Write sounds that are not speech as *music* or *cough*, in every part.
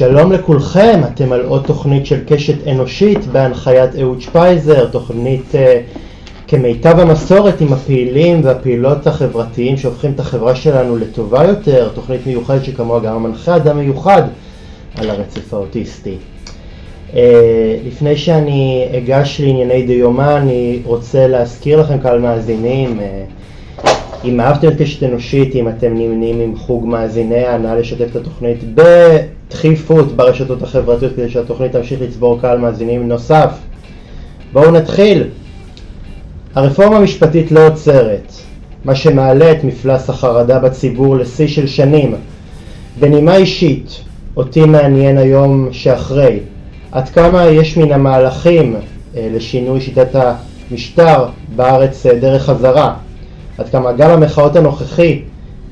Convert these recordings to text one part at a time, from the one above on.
שלום לכולכם, אתם על עוד תוכנית של קשת אנושית בהנחיית אהוד שפייזר, תוכנית uh, כמיטב המסורת עם הפעילים והפעילות החברתיים שהופכים את החברה שלנו לטובה יותר, תוכנית מיוחדת שכמוה גם המנחה אדם מיוחד על הרצף האוטיסטי. Uh, לפני שאני אגש לענייני דיומה, אני רוצה להזכיר לכם קהל מאזינים, uh, אם אהבתם את קשת אנושית, אם אתם נמנים עם חוג מאזיניה, נא לשתף את התוכנית בדחיפות ברשתות החברתיות כדי שהתוכנית תמשיך לצבור קהל מאזינים נוסף. בואו נתחיל. הרפורמה המשפטית לא עוצרת, מה שמעלה את מפלס החרדה בציבור לשיא של שנים. בנימה אישית, אותי מעניין היום שאחרי, עד כמה יש מן המהלכים אה, לשינוי שיטת המשטר בארץ אה, דרך חזרה. עד כמה גל המחאות הנוכחי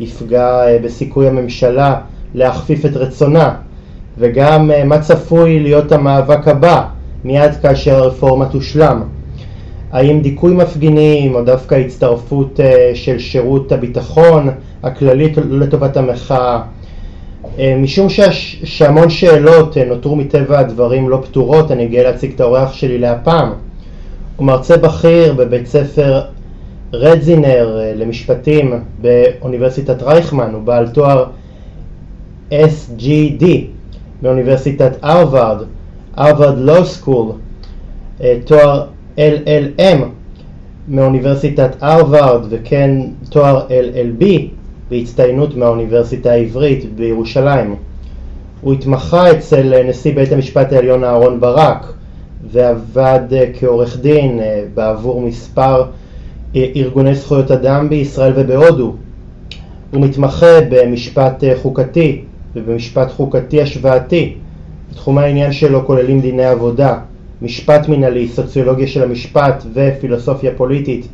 יפגע אה, בסיכוי הממשלה להכפיף את רצונה, וגם אה, מה צפוי להיות המאבק הבא מיד כאשר הרפורמה תושלם. האם דיכוי מפגינים או דווקא הצטרפות אה, של שירות הביטחון הכללי לטובת המחאה. משום שהש, שהמון שאלות נותרו מטבע הדברים לא פתורות, אני גאה להציג את האורח שלי להפעם. הוא מרצה בכיר בבית ספר רדזינר אה, למשפטים באוניברסיטת רייכמן, הוא בעל תואר SGD באוניברסיטת הרווארד, הרווארד לואו סקול, תואר LLM מאוניברסיטת הרווארד וכן תואר LLB בהצטיינות מהאוניברסיטה העברית בירושלים. הוא התמחה אצל נשיא בית המשפט העליון אהרן ברק ועבד אה, כעורך דין אה, בעבור מספר ארגוני זכויות אדם בישראל ובהודו. הוא מתמחה במשפט אה, חוקתי ובמשפט חוקתי השוואתי. תחומי העניין שלו כוללים דיני עבודה, משפט מנהלי, סוציולוגיה של המשפט ופילוסופיה פוליטית.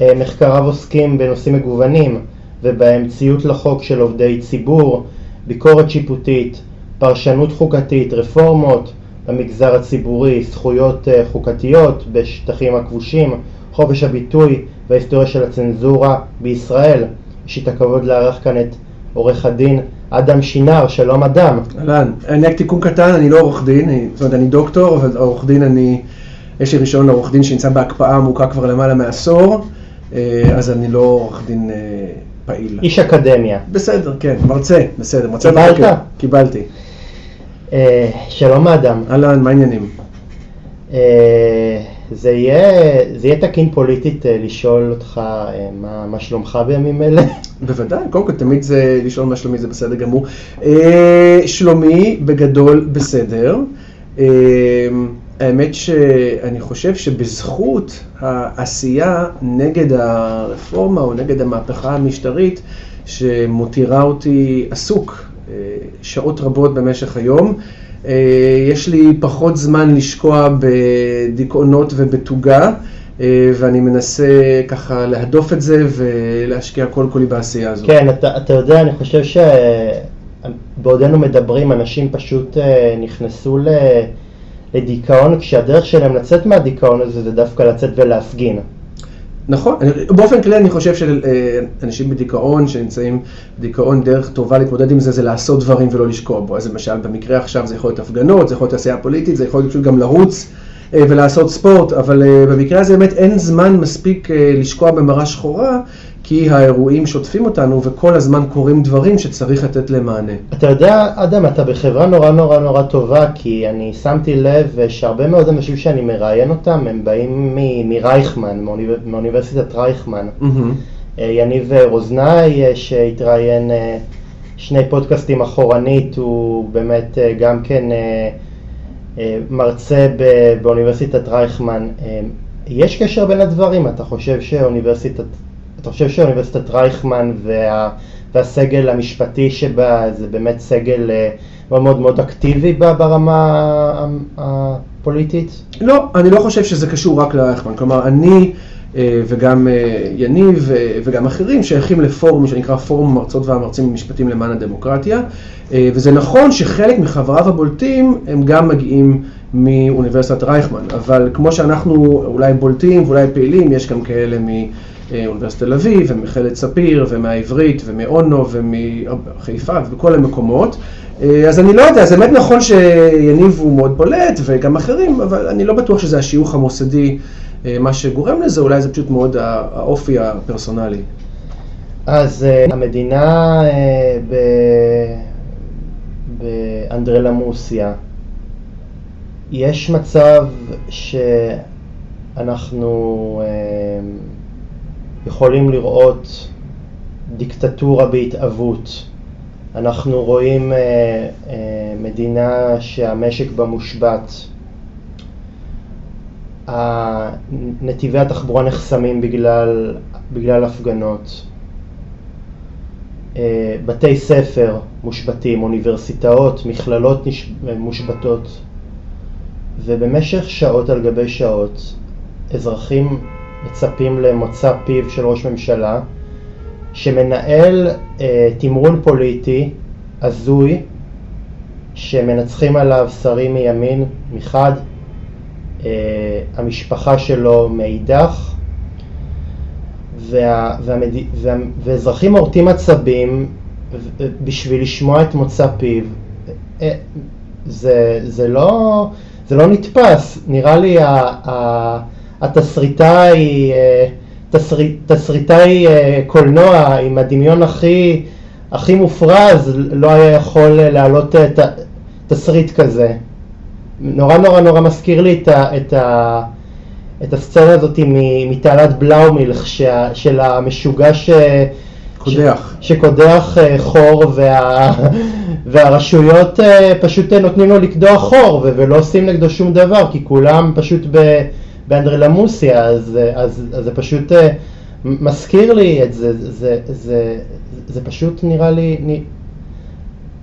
אה, מחקריו עוסקים בנושאים מגוונים ובהם ציות לחוק של עובדי ציבור, ביקורת שיפוטית, פרשנות חוקתית, רפורמות במגזר הציבורי, זכויות אה, חוקתיות בשטחים הכבושים, חופש הביטוי וההיסטוריה של הצנזורה בישראל. יש לי את הכבוד לארח כאן את עורך הדין אדם שינר, שלום אדם. אהלן, אני רק תיקון קטן, אני לא עורך דין, אני, זאת אומרת אני דוקטור, אבל עורך דין אני, יש לי רישיון לעורך דין שנמצא בהקפאה עמוקה כבר למעלה מעשור, אה, אז אני לא עורך דין אה, פעיל. איש אקדמיה. בסדר, כן, מרצה, בסדר, מרצה. קיבלת? קיבלתי. אה, שלום אדם. אהלן, מה העניינים? זה יהיה, זה יהיה תקין פוליטית אה, לשאול אותך אה, מה, מה שלומך בימים אלה? *laughs* בוודאי, קודם כל תמיד זה לשאול מה שלומי זה בסדר גמור. אה, שלומי בגדול בסדר. האמת שאני חושב שבזכות העשייה נגד הרפורמה או נגד המהפכה המשטרית שמותירה אותי עסוק שעות רבות במשך היום, אה, יש לי פחות זמן לשקוע בדיכאונות ובתוגה, אה, ואני מנסה ככה להדוף את זה ולהשקיע כל כולי בעשייה הזאת. כן, אתה, אתה יודע, אני חושב שבעודנו מדברים, אנשים פשוט אה, נכנסו לדיכאון, כשהדרך שלהם לצאת מהדיכאון הזה זה דווקא לצאת ולהפגין. נכון, באופן כללי אני חושב שאנשים בדיכאון, שנמצאים בדיכאון, דרך טובה להתמודד עם זה, זה לעשות דברים ולא לשקוע בו. אז למשל, במקרה עכשיו זה יכול להיות הפגנות, זה יכול להיות עשייה פוליטית, זה יכול להיות פשוט גם לרוץ אה, ולעשות ספורט, אבל אה, במקרה הזה באמת אין זמן מספיק אה, לשקוע במראה שחורה, כי האירועים שוטפים אותנו וכל הזמן קורים דברים שצריך לתת להם מענה. אתה יודע, אדם, אתה בחברה נורא נורא נורא טובה, כי אני שמתי לב שהרבה מאוד אנשים שאני מראיין אותם, הם באים מרייכמן, מאוניברסיטת רייכמן. Mm-hmm. יניב רוזנאי, שהתראיין שני פודקאסטים אחורנית, הוא באמת גם כן מרצה באוניברסיטת רייכמן. יש קשר בין הדברים? אתה חושב שאוניברסיטת אתה חושב שאוניברסיטת רייכמן וה, והסגל המשפטי שבה זה באמת סגל אה, מאוד מאוד מאוד אקטיבי ברמה הפוליטית? לא, אני לא חושב שזה קשור רק לרייכמן. כלומר, אני וגם יניב וגם אחרים שייכים לפורום שנקרא פורום המרצות והמרצים במשפטים למען הדמוקרטיה. וזה נכון שחלק מחבריו הבולטים הם גם מגיעים מאוניברסיטת רייכמן, אבל כמו שאנחנו אולי בולטים ואולי פעילים, יש גם כאלה מאוניברסיטת תל אביב ומכללת ספיר ומהעברית ומאונו ומחיפה ובכל המקומות. אז אני לא יודע, זה באמת נכון שיניב הוא מאוד בולט וגם אחרים, אבל אני לא בטוח שזה השיוך המוסדי מה שגורם לזה, אולי זה פשוט מאוד האופי הפרסונלי. אז המדינה באנדרלמוסיה, יש מצב שאנחנו יכולים לראות דיקטטורה בהתהוות. אנחנו רואים מדינה שהמשק בה מושבת, נתיבי התחבורה נחסמים בגלל, בגלל הפגנות, בתי ספר מושבתים, אוניברסיטאות, מכללות מושבתות. ובמשך שעות על גבי שעות אזרחים מצפים למוצא פיו של ראש ממשלה שמנהל אה, תמרון פוליטי הזוי שמנצחים עליו שרים מימין מחד, אה, המשפחה שלו מאידך וה. וה, ואזרחים מורטים עצבים בשביל לשמוע את מוצא פיו. אה, זה, זה לא... זה לא נתפס, נראה לי התסריטאי, אה, תסריטאי אה, קולנוע עם הדמיון הכי, הכי מופרז לא היה יכול להעלות את תסריט כזה. נורא נורא נורא מזכיר לי את, ה, את, ה, את הסצנה הזאת מתעלת בלאומילך של המשוגע ש... קודח. ש, שקודח אה, חור וה, *laughs* והרשויות אה, פשוט נותנים לו לקדוח חור ולא עושים נגדו שום דבר כי כולם פשוט באנדרלמוסיה אז, אז, אז זה פשוט אה, מזכיר לי את זה, זה, זה, זה, זה פשוט נראה לי,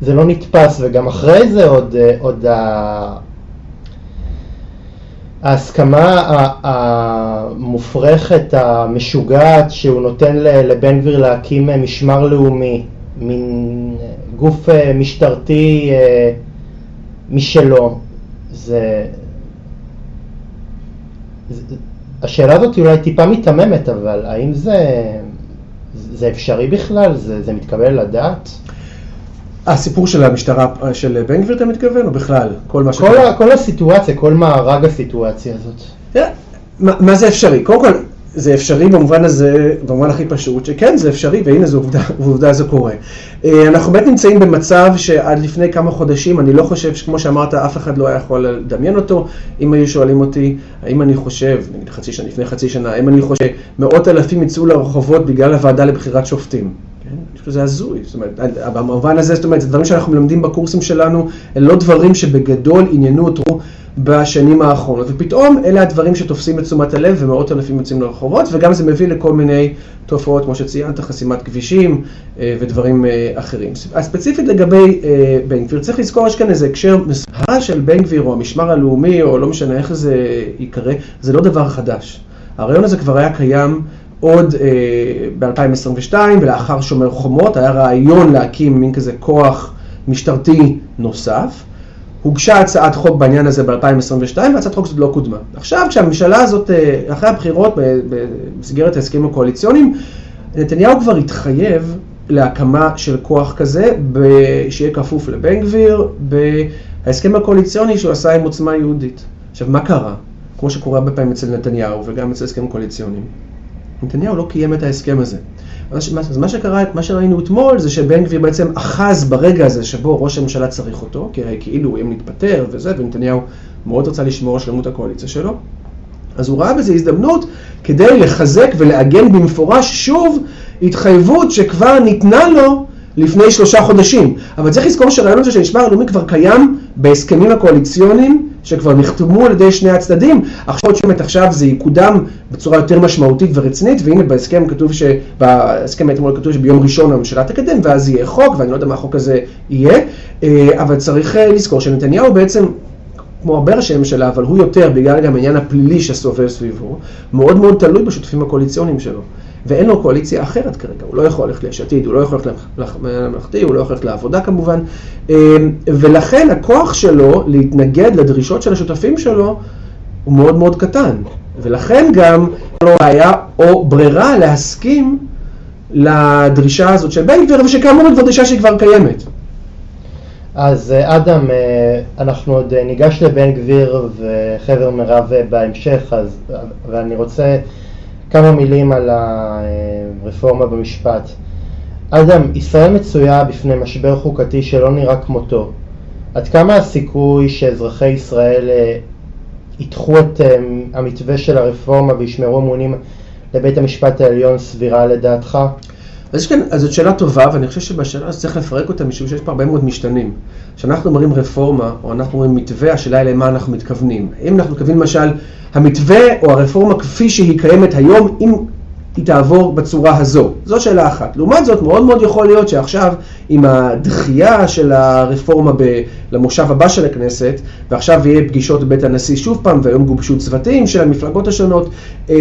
זה לא נתפס וגם אחרי זה עוד, עוד ה... ההסכמה המופרכת, המשוגעת, שהוא נותן לבן גביר להקים משמר לאומי, מין גוף משטרתי משלו, זה... השאלה הזאת אולי טיפה מתממת, אבל האם זה, זה אפשרי בכלל? זה, זה מתקבל לדעת? הסיפור של המשטרה של בן גביר אתה מתכוון, או בכלל? כל מה כל, ה, כל הסיטואציה, כל מארג הסיטואציה הזאת. Yeah. מה, מה זה אפשרי? קודם כל, זה אפשרי במובן הזה, במובן הכי פשוט, שכן זה אפשרי, והנה זו עובדה, *laughs* ועובדה זה קורה. אה, אנחנו באמת נמצאים במצב שעד לפני כמה חודשים, אני לא חושב שכמו שאמרת, אף אחד לא היה יכול לדמיין אותו. אם היו שואלים אותי, האם אני חושב, נגיד חצי שנה, לפני חצי שנה, האם אני חושב שמאות אלפים יצאו לרחובות בגלל הוועדה לבחירת שופטים. אני חושב שזה הזוי, זאת אומרת, במובן הזה, זאת אומרת, זה דברים שאנחנו מלמדים בקורסים שלנו, הם לא דברים שבגדול עניינו אותו בשנים האחרונות, ופתאום אלה הדברים שתופסים את תשומת הלב ומאות אלפים יוצאים לרחובות, וגם זה מביא לכל מיני תופעות, כמו שציינת, חסימת כבישים אה, ודברים אה, אחרים. הספציפית לגבי אה, בן גביר, צריך לזכור, יש כאן איזה הקשר, מסוים של בן גביר או המשמר הלאומי, או לא משנה איך זה ייקרא, זה לא דבר חדש. הרעיון הזה כבר היה קיים עוד אה, ב-2022, ולאחר שומר חומות, היה רעיון להקים מין כזה כוח משטרתי נוסף. הוגשה הצעת חוק בעניין הזה ב-2022, והצעת חוק הזאת לא קודמה. עכשיו, כשהממשלה הזאת, אה, אחרי הבחירות, במסגרת ההסכמים הקואליציוניים, נתניהו כבר התחייב להקמה של כוח כזה, שיהיה כפוף לבן גביר, בהסכם הקואליציוני שהוא עשה עם עוצמה יהודית. עכשיו, מה קרה? כמו שקורה הרבה פעמים אצל נתניהו וגם אצל הסכמים קואליציוניים. נתניהו לא קיים את ההסכם הזה. אז מה שקרה, מה שראינו אתמול זה שבן גביר בעצם אחז ברגע הזה שבו ראש הממשלה צריך אותו, כי כאילו הוא איים להתפטר וזה, ונתניהו מאוד רצה לשמור על שלמות הקואליציה שלו. אז הוא ראה בזה הזדמנות כדי לחזק ולעגן במפורש שוב התחייבות שכבר ניתנה לו לפני שלושה חודשים. אבל צריך לזכור שהרעיון הזה של המשמר הלאומי כבר קיים בהסכמים הקואליציוניים שכבר נחתמו על ידי שני הצדדים. עכשיו שבאמת עכשיו זה יקודם בצורה יותר משמעותית ורצינית, והנה בהסכם כתוב ש... בהסכם אתמול כתוב שביום ראשון הממשלה תקדם, ואז יהיה חוק, ואני לא יודע מה החוק הזה יהיה, אה, אבל צריך אה, לזכור שנתניהו בעצם כמו הרבה ראשי ממשלה, אבל הוא יותר, בגלל גם העניין הפלילי שסובב סביבו, מאוד מאוד תלוי בשותפים הקואליציוניים שלו. ואין לו קואליציה אחרת כרגע, הוא לא יכול ללכת ליש עתיד, הוא לא יכול ללכת לממלכתי, הוא לא יכול ללכת לעבודה כמובן, אמ, ולכן הכוח שלו להתנגד לדרישות של השותפים שלו הוא מאוד מאוד קטן, ולכן גם לא בעיה או ברירה להסכים לדרישה הזאת של בן גביר, ושכאמור זו דרישה שהיא כבר קיימת. אז אה, אדם, אה, אנחנו עוד אה, ניגש לבן גביר וחבר מירב בהמשך, אז, ואני רוצה כמה מילים על הרפורמה במשפט. אדם, ישראל מצויה בפני משבר חוקתי שלא נראה כמותו. עד כמה הסיכוי שאזרחי ישראל ידחו את המתווה של הרפורמה וישמרו אמונים לבית המשפט העליון סבירה לדעתך? אז כאן, אז זאת שאלה טובה, ואני חושב שבשאלה הזאת צריך לפרק אותה, משום שיש פה הרבה מאוד משתנים. כשאנחנו אומרים רפורמה, או אנחנו אומרים מתווה, השאלה היא למה אנחנו מתכוונים. אם אנחנו מתכוונים למשל, המתווה או הרפורמה כפי שהיא קיימת היום, אם היא תעבור בצורה הזו. זו שאלה אחת. לעומת זאת, מאוד מאוד יכול להיות שעכשיו, עם הדחייה של הרפורמה ב- למושב הבא של הכנסת, ועכשיו יהיה פגישות בבית הנשיא שוב פעם, והיום גובשו צוותים של המפלגות השונות, אה,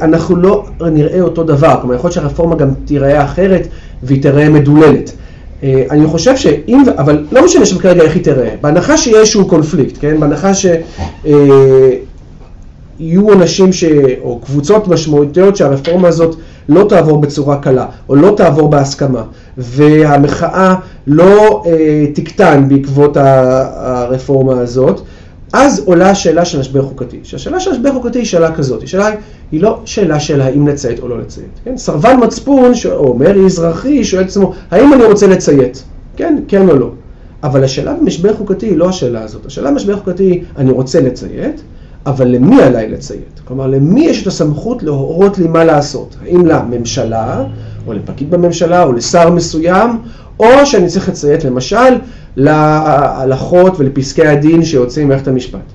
אנחנו לא נראה אותו דבר. כלומר, יכול להיות שהרפורמה גם תיראה אחרת, והיא תיראה מדוללת. אה, אני חושב שאם, אבל לא משנה שם כרגע איך היא תיראה, בהנחה שיהיה איזשהו קונפליקט, כן? בהנחה ש... יהיו אנשים ש... או קבוצות משמעותיות שהרפורמה הזאת לא תעבור בצורה קלה, או לא תעבור בהסכמה, והמחאה לא אה, תקטן בעקבות הרפורמה הזאת, אז עולה השאלה של משבר חוקתי. שהשאלה של משבר חוקתי היא שאלה כזאת, השאלה היא לא שאלה של האם לציית או לא לציית. כן? סרבן מצפון, ש... או מרי אזרחי, שואל את עצמו, האם אני רוצה לציית? כן, כן או לא. אבל השאלה במשבר חוקתי היא לא השאלה הזאת. השאלה במשבר חוקתי היא, אני רוצה לציית, אבל למי עליי לציית? כלומר, למי יש את הסמכות להורות לי מה לעשות? האם לממשלה, או לפקיד בממשלה, או לשר מסוים, או שאני צריך לציית למשל להלכות ולפסקי הדין שיוצאים ממערכת המשפט.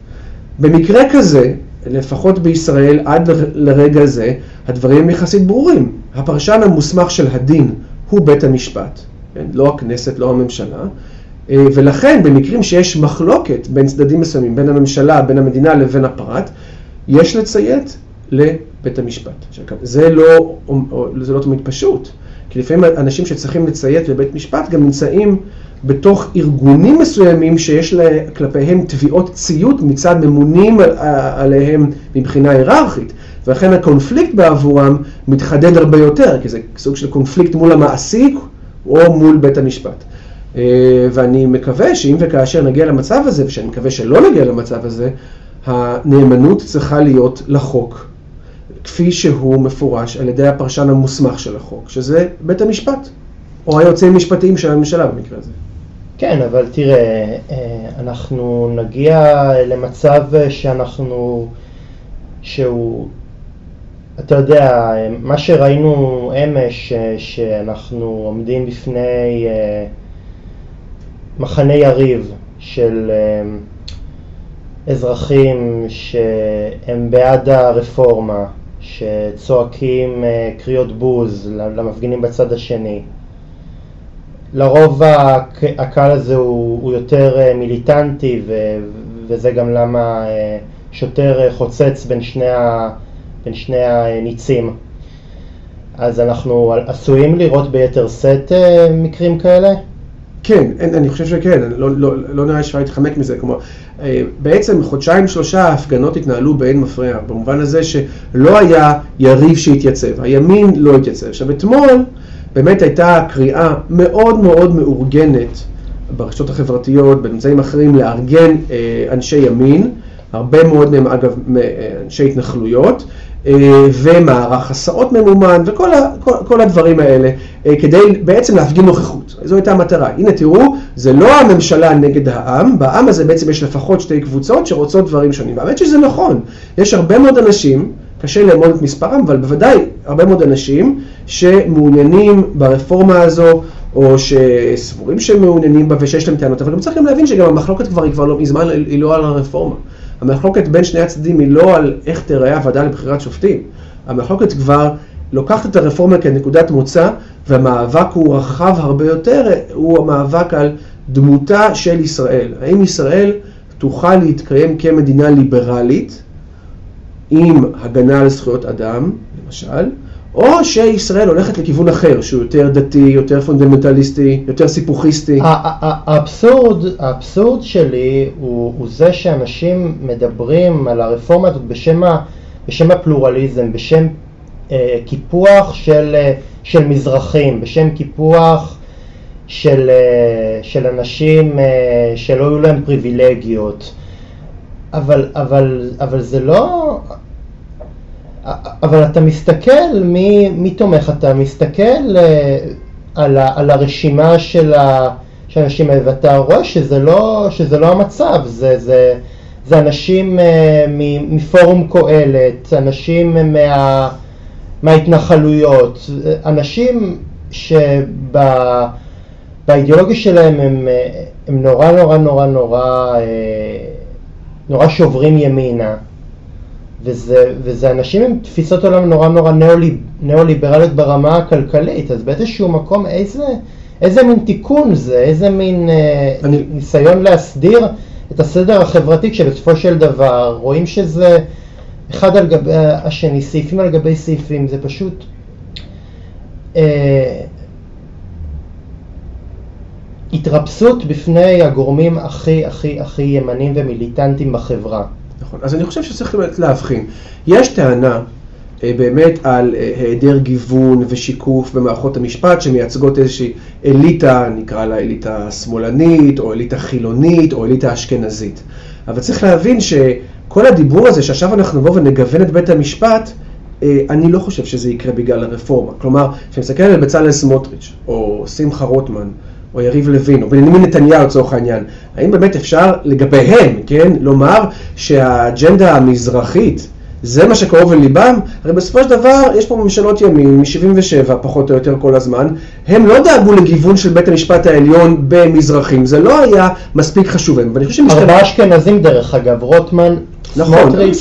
במקרה כזה, לפחות בישראל עד לרגע זה, הדברים יחסית ברורים. הפרשן המוסמך של הדין הוא בית המשפט, כן? לא הכנסת, לא הממשלה, ולכן במקרים שיש מחלוקת בין צדדים מסוימים, בין הממשלה, בין המדינה לבין הפרט, יש לציית לבית המשפט. זה לא, זה לא תמיד פשוט, כי לפעמים אנשים שצריכים לציית לבית משפט גם נמצאים בתוך ארגונים מסוימים שיש לה, כלפיהם תביעות ציות מצד ממונים עליהם מבחינה היררכית. ולכן הקונפליקט בעבורם מתחדד הרבה יותר, כי זה סוג של קונפליקט מול המעסיק או מול בית המשפט. אה, ואני מקווה שאם וכאשר נגיע למצב הזה, ושאני מקווה שלא נגיע למצב הזה, הנאמנות צריכה להיות לחוק, כפי שהוא מפורש על ידי הפרשן המוסמך של החוק, שזה בית המשפט, או היועצים המשפטיים של הממשלה במקרה הזה. כן, אבל תראה, אה, אנחנו נגיע למצב שאנחנו, שהוא, אתה יודע, מה שראינו אמש, שאנחנו עומדים בפני מחנה יריב של אמ, אזרחים שהם בעד הרפורמה, שצועקים אה, קריאות בוז למפגינים בצד השני. לרוב הקהל הזה הוא, הוא יותר אה, מיליטנטי ו, וזה גם למה אה, שוטר חוצץ בין שני, ה, בין שני הניצים. אז אנחנו עשויים לראות ביתר שאת מקרים כאלה? כן, אין, אני חושב שכן, לא, לא, לא נראה שאפשר להתחמק מזה. כלומר, אה, בעצם חודשיים שלושה ההפגנות התנהלו באין מפריע, במובן הזה שלא היה יריב שהתייצב, הימין לא התייצב. עכשיו אתמול באמת הייתה קריאה מאוד מאוד מאורגנת ברשתות החברתיות, באמצעים אחרים, לארגן אה, אנשי ימין, הרבה מאוד מהם אגב אה, אנשי התנחלויות, ומערך הסעות ממומן וכל ה, כל, כל הדברים האלה, אה, כדי בעצם להפגין נוכחות. זו הייתה המטרה. הנה תראו, זה לא הממשלה נגד העם, בעם הזה בעצם יש לפחות שתי קבוצות שרוצות דברים שונים. והאמת שזה נכון, יש הרבה מאוד אנשים, קשה לאמוד את מספרם, אבל בוודאי הרבה מאוד אנשים שמעוניינים ברפורמה הזו, או שסבורים שהם מעוניינים בה ושיש להם טענות, אבל גם צריך גם להבין שגם המחלוקת כבר היא כבר לא, מזמן היא לא על הרפורמה. המחלוקת בין שני הצדדים היא לא על איך תיראה הוועדה לבחירת שופטים. המחלוקת כבר לוקחת את הרפורמה כנקודת מוצא, והמאבק הוא רחב הרבה יותר, הוא המאבק על דמותה של ישראל. האם ישראל תוכל להתקיים כמדינה ליברלית, עם הגנה על זכויות אדם, למשל, או שישראל הולכת לכיוון אחר, שהוא יותר דתי, יותר פונדמנטליסטי, יותר סיפוכיסטי. האבסורד, האבסורד שלי הוא, הוא זה שאנשים מדברים על הרפורמה הזאת בשם, בשם הפלורליזם, בשם אה, קיפוח של, אה, של מזרחים, בשם קיפוח של, אה, של אנשים אה, שלא היו להם פריבילגיות. אבל, אבל, אבל זה לא... אבל אתה מסתכל מי, מי תומך, אתה מסתכל אה, על, ה, על הרשימה של, האנשים האלה ואתה רואה שזה לא, שזה לא המצב, זה, זה, זה אנשים אה, מפורום קהלת, אנשים מה, מההתנחלויות, אנשים שבאידיאולוגיה שלהם הם, הם נורא נורא נורא נורא נורא שוברים ימינה. וזה, וזה אנשים עם תפיסות עולם נורא נורא ניאו-ליברליות ברמה הכלכלית, אז באיזשהו מקום איזה, איזה מין תיקון זה, איזה מין אה, אני... ניסיון להסדיר את הסדר החברתי, כשבסופו של דבר רואים שזה אחד על גבי השני, סעיפים על גבי סעיפים, זה פשוט... אה, התרפסות בפני הגורמים הכי הכי הכי ימנים ומיליטנטים בחברה. נכון. אז אני חושב שצריך באמת להבחין. יש טענה אה, באמת על אה, היעדר גיוון ושיקוף במערכות המשפט שמייצגות איזושהי אליטה, נקרא לה אליטה שמאלנית, או אליטה חילונית, או אליטה אשכנזית. אבל צריך להבין שכל הדיבור הזה שעכשיו אנחנו נבוא ונגוון את בית המשפט, אה, אני לא חושב שזה יקרה בגלל הרפורמה. כלומר, כשאני מסתכל על בצלאל סמוטריץ', או שמחה רוטמן, או יריב לוין, או בנימין נתניהו לצורך העניין, האם באמת אפשר לגביהם, כן, לומר שהאג'נדה המזרחית זה מה שקרוב לליבם? הרי בסופו של דבר יש פה ממשלות ימין מ-77 פחות או יותר כל הזמן, הם לא דאגו לגיוון של בית המשפט העליון במזרחים, זה לא היה מספיק חשוב להם. ואני חושב ארבעה אשכנזים דרך אגב, רוטמן, נכון, לוין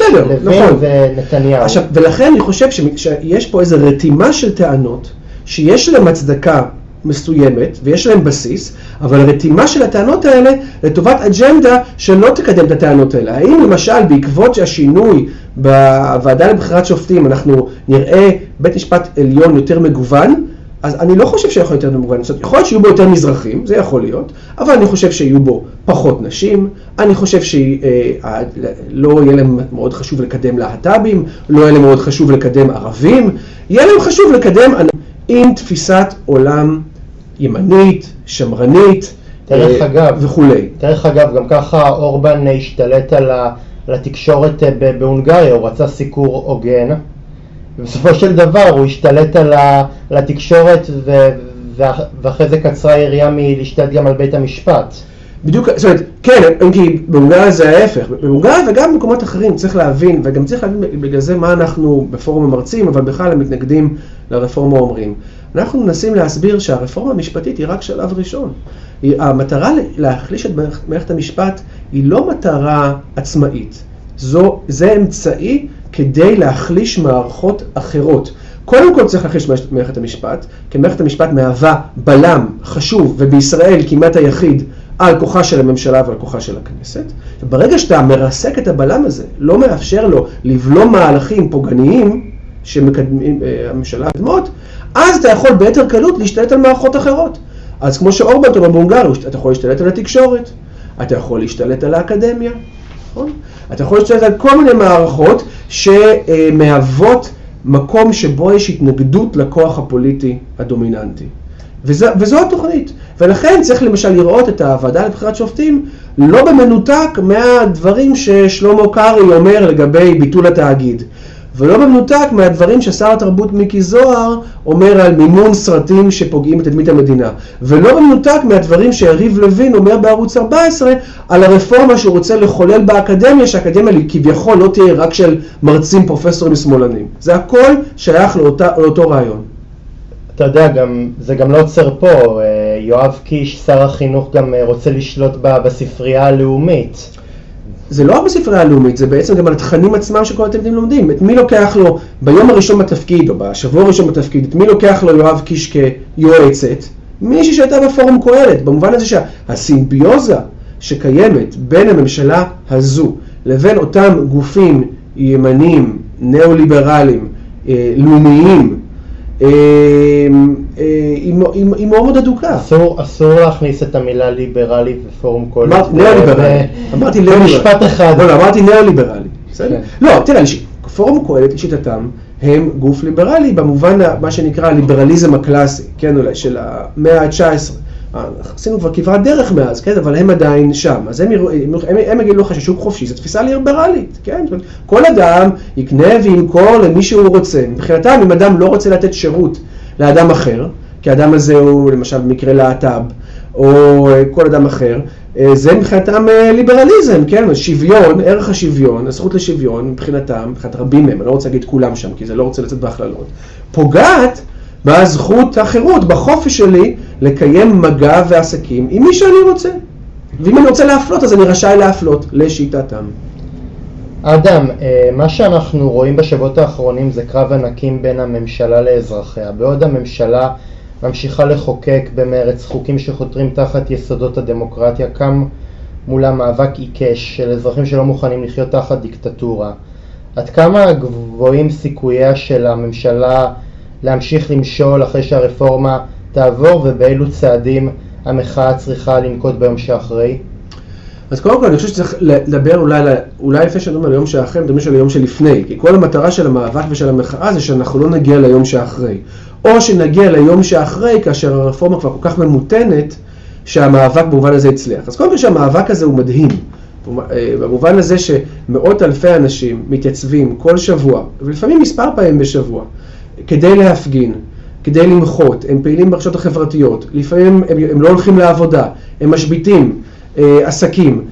נכון. ונתניהו. עכשיו, ולכן אני חושב שיש פה איזו רתימה של טענות שיש להם הצדקה מסוימת, ויש להם בסיס, אבל הרתימה של הטענות האלה לטובת אג'נדה שלא תקדם את הטענות האלה. האם למשל בעקבות השינוי בוועדה לבחירת שופטים אנחנו נראה בית משפט עליון יותר מגוון? אז אני לא חושב שיכול יותר מגוון, זאת יכול להיות שיהיו בו יותר מזרחים, זה יכול להיות, אבל אני חושב שיהיו בו פחות נשים, אני חושב שלא יהיה להם מאוד חשוב לקדם להט"בים, לא יהיה להם מאוד חשוב לקדם ערבים, יהיה להם חשוב לקדם עם תפיסת עולם ימנית, שמרנית דרך אה, אגב, וכולי. דרך אגב, גם ככה אורבן השתלט על, ה, על התקשורת אה, בהונגריה, הוא רצה סיקור הוגן, ובסופו של דבר הוא השתלט על, ה, על התקשורת ו, ואחרי זה קצרה היריעה מלהשתלט גם על בית המשפט. בדיוק, זאת אומרת, כן, אם כי בהונגריה זה ההפך, בהונגריה וגם במקומות אחרים צריך להבין, וגם צריך להבין בגלל זה מה אנחנו בפורום המרצים, אבל בכלל המתנגדים לרפורמה אומרים. אנחנו מנסים להסביר שהרפורמה המשפטית היא רק שלב ראשון. המטרה להחליש את מערכת המשפט היא לא מטרה עצמאית, זו, זה אמצעי כדי להחליש מערכות אחרות. קודם כל צריך להחליש את מערכת המשפט, כי מערכת המשפט מהווה בלם חשוב, ובישראל כמעט היחיד, על כוחה של הממשלה ועל כוחה של הכנסת. וברגע שאתה מרסק את הבלם הזה, לא מאפשר לו לבלום מהלכים פוגעניים שמקדמים אה, הממשלה הקדמות, אז אתה יכול ביתר קלות להשתלט על מערכות אחרות. אז כמו שאורבן אומר בהונגריה, אתה יכול להשתלט על התקשורת, אתה יכול להשתלט על האקדמיה, נכון? אתה יכול להשתלט על כל מיני מערכות שמהוות מקום שבו יש התנגדות לכוח הפוליטי הדומיננטי. וזו, וזו התוכנית. ולכן צריך למשל לראות את הוועדה לבחירת שופטים לא במנותק מהדברים ששלמה קרעי אומר לגבי ביטול התאגיד. ולא במנותק מהדברים ששר התרבות מיקי זוהר אומר על מימון סרטים שפוגעים בתדמית המדינה. ולא במנותק מהדברים שיריב לוין אומר בערוץ 14 על הרפורמה שהוא רוצה לחולל באקדמיה, שהאקדמיה כביכול לא תהיה רק של מרצים פרופסורים שמאלנים. זה הכל שייך לאותה, לאותו רעיון. אתה יודע, גם, זה גם לא עוצר פה, אה, יואב קיש, שר החינוך, גם אה, רוצה לשלוט בספרייה הלאומית. זה לא רק בספרייה הלאומית, זה בעצם גם על התכנים עצמם שכל התלמידים לומדים. את מי לוקח לו ביום הראשון בתפקיד, או בשבוע הראשון בתפקיד, את מי לוקח לו יואב קיש כיועצת? מישהי שהייתה בפורום קהלת, במובן הזה שהסימביוזה שקיימת בין הממשלה הזו לבין אותם גופים ימניים, ניאו-ליברליים, אה, לאומיים, אה, אה, היא מאוד מאוד אדוקה. אסור, אסור להכניס את המילה ליברלי בפורום קהלת. אמרתי ניאו-ליברלי. אמרתי ניאו-ליברלי. במשפט אחד. לא, לא, אמרתי ניאו-ליברלי. בסדר? כן. לא, תראה, פורום קהלת לשיטתם הם גוף ליברלי במובן מה שנקרא הליברליזם הקלאסי, כן אולי, של המאה ה-19. עשינו כבר כברת דרך מאז, כן, אבל הם עדיין שם. אז הם, יראו- הם, הם, הם יגידו לך ששוק חופשי זו תפיסה ליברלית, כן? כל אדם יקנה וימכור למי שהוא רוצה. מבחינתם, אם אדם לא רוצה לתת שירות לאדם אחר, כי האדם הזה הוא למשל במקרה להט"ב, או אה, כל אדם אחר, אה, זה מבחינתם אה, ליברליזם, כן? שוויון, ערך השוויון, הזכות לשוויון, מבחינתם, מבחינת רבים מהם, אני לא רוצה להגיד כולם שם, כי זה לא רוצה לצאת בהכללות, פוגעת בזכות החירות, בחופש שלי לקיים מגע ועסקים עם מי שאני רוצה. ואם אני רוצה להפלות, אז אני רשאי להפלות, לשיטתם. אדם, אה, מה שאנחנו רואים בשבועות האחרונים זה קרב ענקים בין הממשלה לאזרחיה. בעוד הממשלה ממשיכה לחוקק במרץ חוקים שחותרים תחת יסודות הדמוקרטיה, קם מולה מאבק עיקש של אזרחים שלא מוכנים לחיות תחת דיקטטורה. עד כמה גבוהים סיכוייה של הממשלה להמשיך למשול אחרי שהרפורמה תעבור ובאילו צעדים המחאה צריכה לנקוט ביום שאחרי? אז קודם כל אני חושב שצריך לדבר אולי, אולי לפני שנדברים על היום שאחרי, מדברים על היום שלפני, כי כל המטרה של המאבק ושל המחאה זה שאנחנו לא נגיע ליום שאחרי. או שנגיע ליום שאחרי כאשר הרפורמה כבר כל כך ממותנת, שהמאבק במובן הזה הצליח. אז קודם כל שהמאבק הזה הוא מדהים. במובן הזה שמאות אלפי אנשים מתייצבים כל שבוע, ולפעמים מספר פעמים בשבוע, כדי להפגין, כדי למחות, הם פעילים ברשתות החברתיות, לפעמים הם, הם לא הולכים לעבודה, הם משביתים עסקים.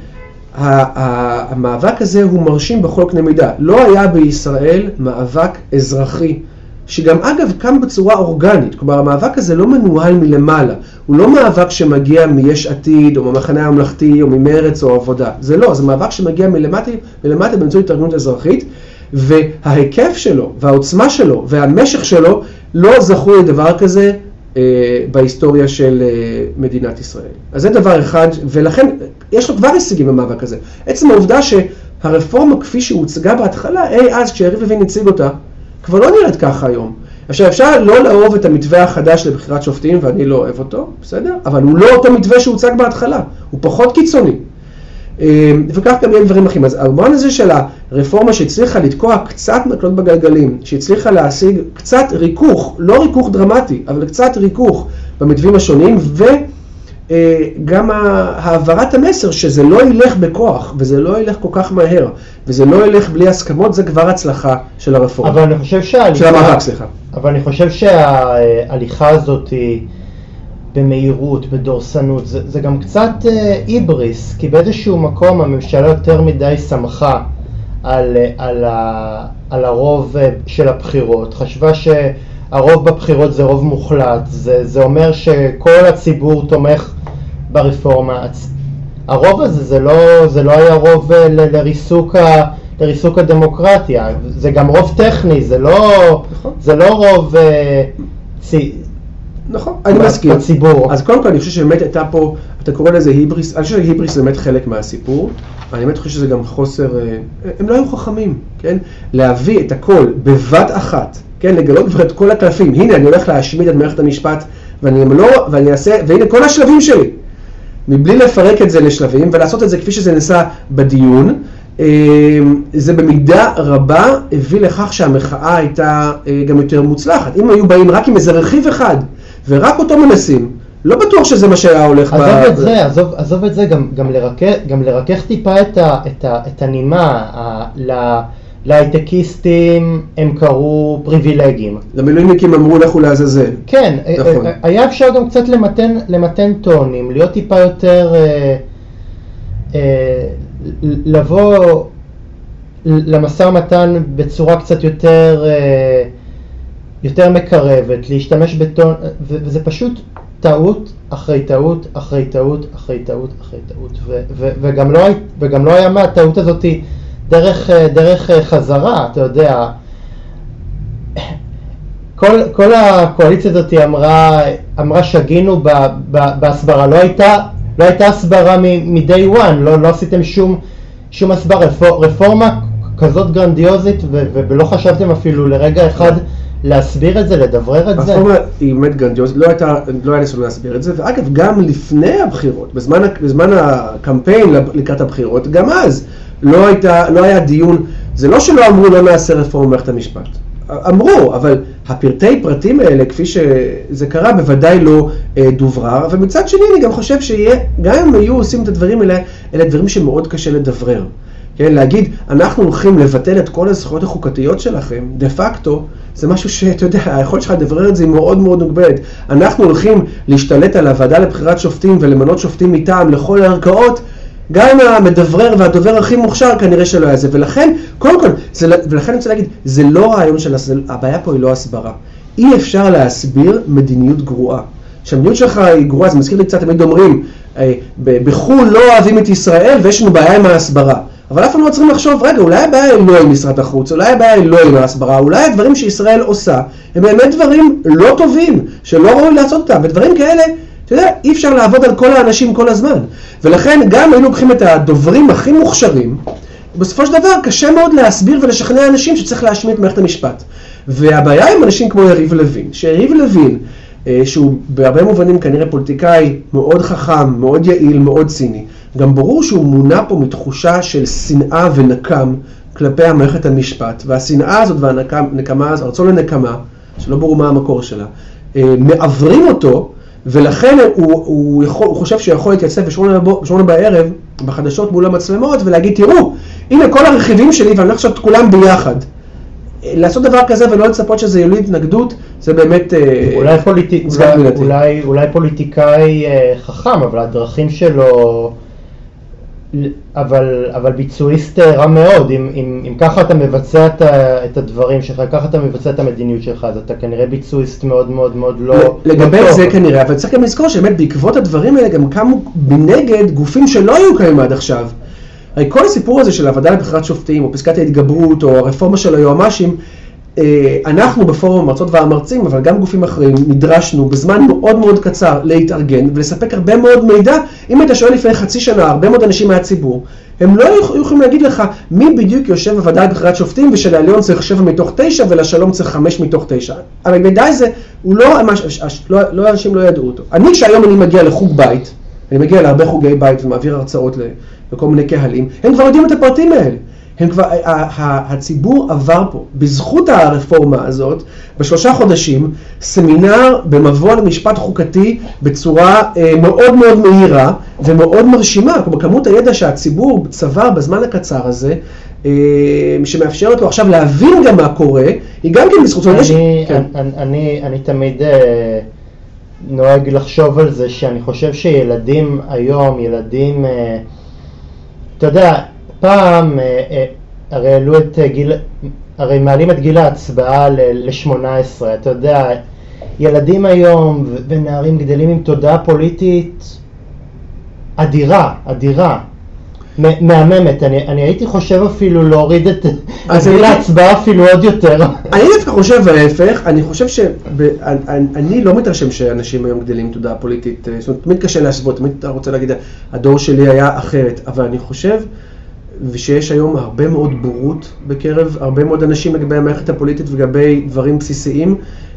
ה- ה- המאבק הזה הוא מרשים בכל קנה מידה. לא היה בישראל מאבק אזרחי, שגם אגב קם בצורה אורגנית. כלומר, המאבק הזה לא מנוהל מלמעלה. הוא לא מאבק שמגיע מיש עתיד, או מהמחנה הממלכתי, או ממרץ, או עבודה. זה לא, זה מאבק שמגיע מלמטה, מלמטה באמצעות התארגנות אזרחית, וההיקף שלו, והעוצמה שלו, והמשך שלו, לא זכו לדבר כזה אה, בהיסטוריה של אה, מדינת ישראל. אז זה דבר אחד, ולכן יש לו כבר הישגים במאבק הזה. עצם העובדה שהרפורמה כפי שהוצגה בהתחלה, אי אז כשיריב לוין הציג אותה, כבר לא נראית ככה היום. עכשיו אפשר לא לאהוב את המתווה החדש לבחירת שופטים, ואני לא אוהב אותו, בסדר? אבל הוא לא אותו מתווה שהוצג בהתחלה, הוא פחות קיצוני. אה, וכך גם יהיה דברים אחרים. אז במובן הזה של הרפורמה שהצליחה לתקוע קצת מקלות בגלגלים, שהצליחה להשיג קצת ריכוך, לא ריכוך דרמטי, אבל קצת ריכוך במתווים השונים, וגם העברת המסר שזה לא ילך בכוח, וזה לא ילך כל כך מהר, וזה לא ילך בלי הסכמות, זה כבר הצלחה של הרפורמה. אבל אני חושב שההליכה... של המאבק, סליחה. אבל אני חושב שההליכה הזאת היא במהירות, בדורסנות, זה, זה גם קצת אה, היבריס, כי באיזשהו מקום הממשלה יותר מדי שמחה על, אה, על, ה, על הרוב אה, של הבחירות, חשבה שהרוב בבחירות זה רוב מוחלט, זה, זה אומר שכל הציבור תומך ברפורמה. הרוב הזה זה לא, זה לא היה רוב אה, ל- לריסוק, ה, לריסוק הדמוקרטיה, זה גם רוב טכני, זה לא, נכון. זה לא רוב אה, צי, נכון, אני מסכים. בציבור. אז קודם כל אני חושב שבאמת הייתה פה, אתה קורא לזה היבריס, אני חושב שהיבריס זה באמת חלק מהסיפור. אני באמת חושב שזה גם חוסר, אה, הם לא היו חכמים, כן? להביא את הכל בבת אחת, כן? לגלות כבר את כל הקלפים. הנה, אני הולך להשמיד את מערכת המשפט, ואני לא, ואני אעשה, והנה כל השלבים שלי. מבלי לפרק את זה לשלבים ולעשות את זה כפי שזה נעשה בדיון, זה במידה רבה הביא לכך שהמחאה הייתה אה, גם יותר מוצלחת. אם היו באים רק עם איזה רכיב אחד ורק אותו מנסים, לא בטוח שזה מה שהיה הולך עזוב את זה, עזוב, עזוב את זה, גם, גם, לרכך, גם לרכך טיפה את, ה, את, ה, את הנימה. ה, ל- להייטקיסטים הם קראו פריבילגים. למילואימניקים אמרו לכו לעזאזל. כן, נכון. אה, היה אפשר גם קצת למתן, למתן טונים, להיות טיפה יותר, אה, אה, לבוא למשא ומתן בצורה קצת יותר, אה, יותר מקרבת, להשתמש בטון, וזה פשוט טעות אחרי טעות אחרי טעות אחרי טעות אחרי טעות, וגם, לא, וגם לא היה מהטעות הזאת דרך, אה, דרך אה, חזרה, אתה יודע. כל, כל הקואליציה הזאת אמרה, אמרה שגינו בהסברה, לא הייתה, לא הייתה הסברה מ-day one, לא, לא עשיתם שום, שום הסברה, רפור, רפורמה כזאת גרנדיוזית ו- ולא חשבתם אפילו לרגע אחד להסביר את זה, לדברר את זה? הרפורמה היא באמת גרנדיוזית, לא, הייתה, לא היה ניסיון להסביר את זה, ואגב, גם לפני הבחירות, בזמן, בזמן הקמפיין לקראת הבחירות, גם אז לא, הייתה, לא היה דיון, זה לא שלא אמרו לא נעשה רפורמה במערכת המשפט. אמרו, אבל הפרטי פרטים האלה, כפי שזה קרה, בוודאי לא אה, דוברר, ומצד שני אני גם חושב שיהיה, גם אם היו עושים את הדברים האלה, אלה דברים שמאוד קשה לדברר. כן, להגיד, אנחנו הולכים לבטל את כל הזכויות החוקתיות שלכם, דה פקטו, זה משהו שאתה יודע, היכולת שלך לדברר את זה היא מאוד מאוד מוגבלת. אנחנו הולכים להשתלט על הוועדה לבחירת שופטים ולמנות שופטים מטעם לכל הערכאות, גם המדברר והדובר הכי מוכשר כנראה שלא היה זה, ולכן, קודם כל, זה, לא- ולכן אני רוצה להגיד, זה לא רעיון של, הבעיה פה היא לא הסברה. אי אפשר להסביר מדיניות גרועה. כשהמדיניות שלך היא גרועה, זה מזכיר לי קצת, תמיד אומרים, אה, בחו"ל לא אוהבים את ישראל ויש לנו בעיה עם ההסברה. אבל אף פעם לא צריכים לחשוב, רגע, אולי הבעיה היא לא עם משרד החוץ, אולי הבעיה היא לא עם ההסברה, אולי הדברים שישראל עושה הם באמת דברים לא טובים, שלא ראוי לעשות אותם, ודברים כאלה, אתה יודע, אי אפשר לעבוד על כל האנשים כל הזמן. ולכן גם היינו לוקחים את הדוברים הכי מוכשרים, בסופו של דבר קשה מאוד להסביר ולשכנע אנשים שצריך להשמיע את מערכת המשפט. והבעיה עם אנשים כמו יריב לוין, שיריב לוין, אה, שהוא בהרבה מובנים כנראה פוליטיקאי מאוד חכם, מאוד יעיל, מאוד ציני, גם ברור שהוא מונע פה מתחושה של שנאה ונקם כלפי המערכת המשפט, והשנאה הזאת והנקמה הרצון לנקמה, שלא ברור מה המקור שלה, אה, מעוורים אותו, ולכן הוא, הוא, יכול, הוא חושב שהוא יכול להתייצב בשמונה בערב בחדשות מול המצלמות ולהגיד, תראו, הנה כל הרכיבים שלי ואני הולך לעשות את כולם ביחד. לעשות דבר כזה ולא לצפות שזה יוליד התנגדות, זה באמת... אה, אולי, פוליט... אולי, אולי, אולי פוליטיקאי אה, חכם, אבל הדרכים שלו... אבל, אבל ביצועיסט רע מאוד, אם, אם, אם ככה אתה מבצע את, את הדברים שלך, ככה אתה מבצע את המדיניות שלך, אז אתה כנראה ביצועיסט מאוד מאוד מאוד לא... לגבי לא זה טוב. כנראה, אבל צריך גם לזכור שבאמת בעקבות הדברים האלה גם קמו מנגד גופים שלא היו קיימים עד עכשיו. הרי כל הסיפור הזה של הוועדה לבחירת שופטים, או פסקת ההתגברות, או הרפורמה של היועמ"שים, אה, אנחנו בפורום המרצות והמרצים, אבל גם גופים אחרים, נדרשנו בזמן מאוד מאוד קצר להתארגן ולספק הרבה מאוד מידע. אם היית שואל לפני חצי שנה הרבה מאוד אנשים מהציבור, הם לא היו יכולים להגיד לך מי בדיוק יושב בוועדה לבחירת שופטים ושלעליון צריך שבע מתוך תשע ולשלום צריך חמש מתוך תשע. אבל מידע הזה, הוא לא, לא, לא אנשים לא ידעו אותו. אני, כשהיום אני מגיע לחוג בית, אני מגיע להרבה חוגי בית ומעביר הרצאות לכל מיני קהלים, הם כבר יודעים את הפרטים האלה. הם כבר, הציבור עבר פה, בזכות הרפורמה הזאת, בשלושה חודשים, סמינר במבוא למשפט חוקתי בצורה אה, מאוד מאוד מהירה ומאוד מרשימה. כלומר, כמות הידע שהציבור צבר בזמן הקצר הזה, אה, שמאפשרת לו עכשיו להבין גם מה קורה, היא גם כן בזכות... אני, אני, כן. אני, אני, אני תמיד אה, נוהג לחשוב על זה, שאני חושב שילדים היום, ילדים, אתה יודע, פעם, אה, אה, הרי העלו את אה, גיל, הרי מעלים את גיל ההצבעה ל-18, אתה יודע, ילדים היום ונערים גדלים עם תודעה פוליטית אדירה, אדירה. מהממת, אני, אני הייתי חושב אפילו להוריד את גיל ההצבעה אפילו עוד יותר. אני דווקא חושב ההפך, אני חושב שאני לא מתרשם שאנשים היום גדלים עם תודעה פוליטית, זאת אומרת, תמיד קשה להשוות, תמיד אתה רוצה להגיד, הדור שלי היה אחרת, אבל אני חושב ושיש היום הרבה מאוד בורות בקרב הרבה מאוד אנשים לגבי המערכת הפוליטית ולגבי דברים בסיסיים,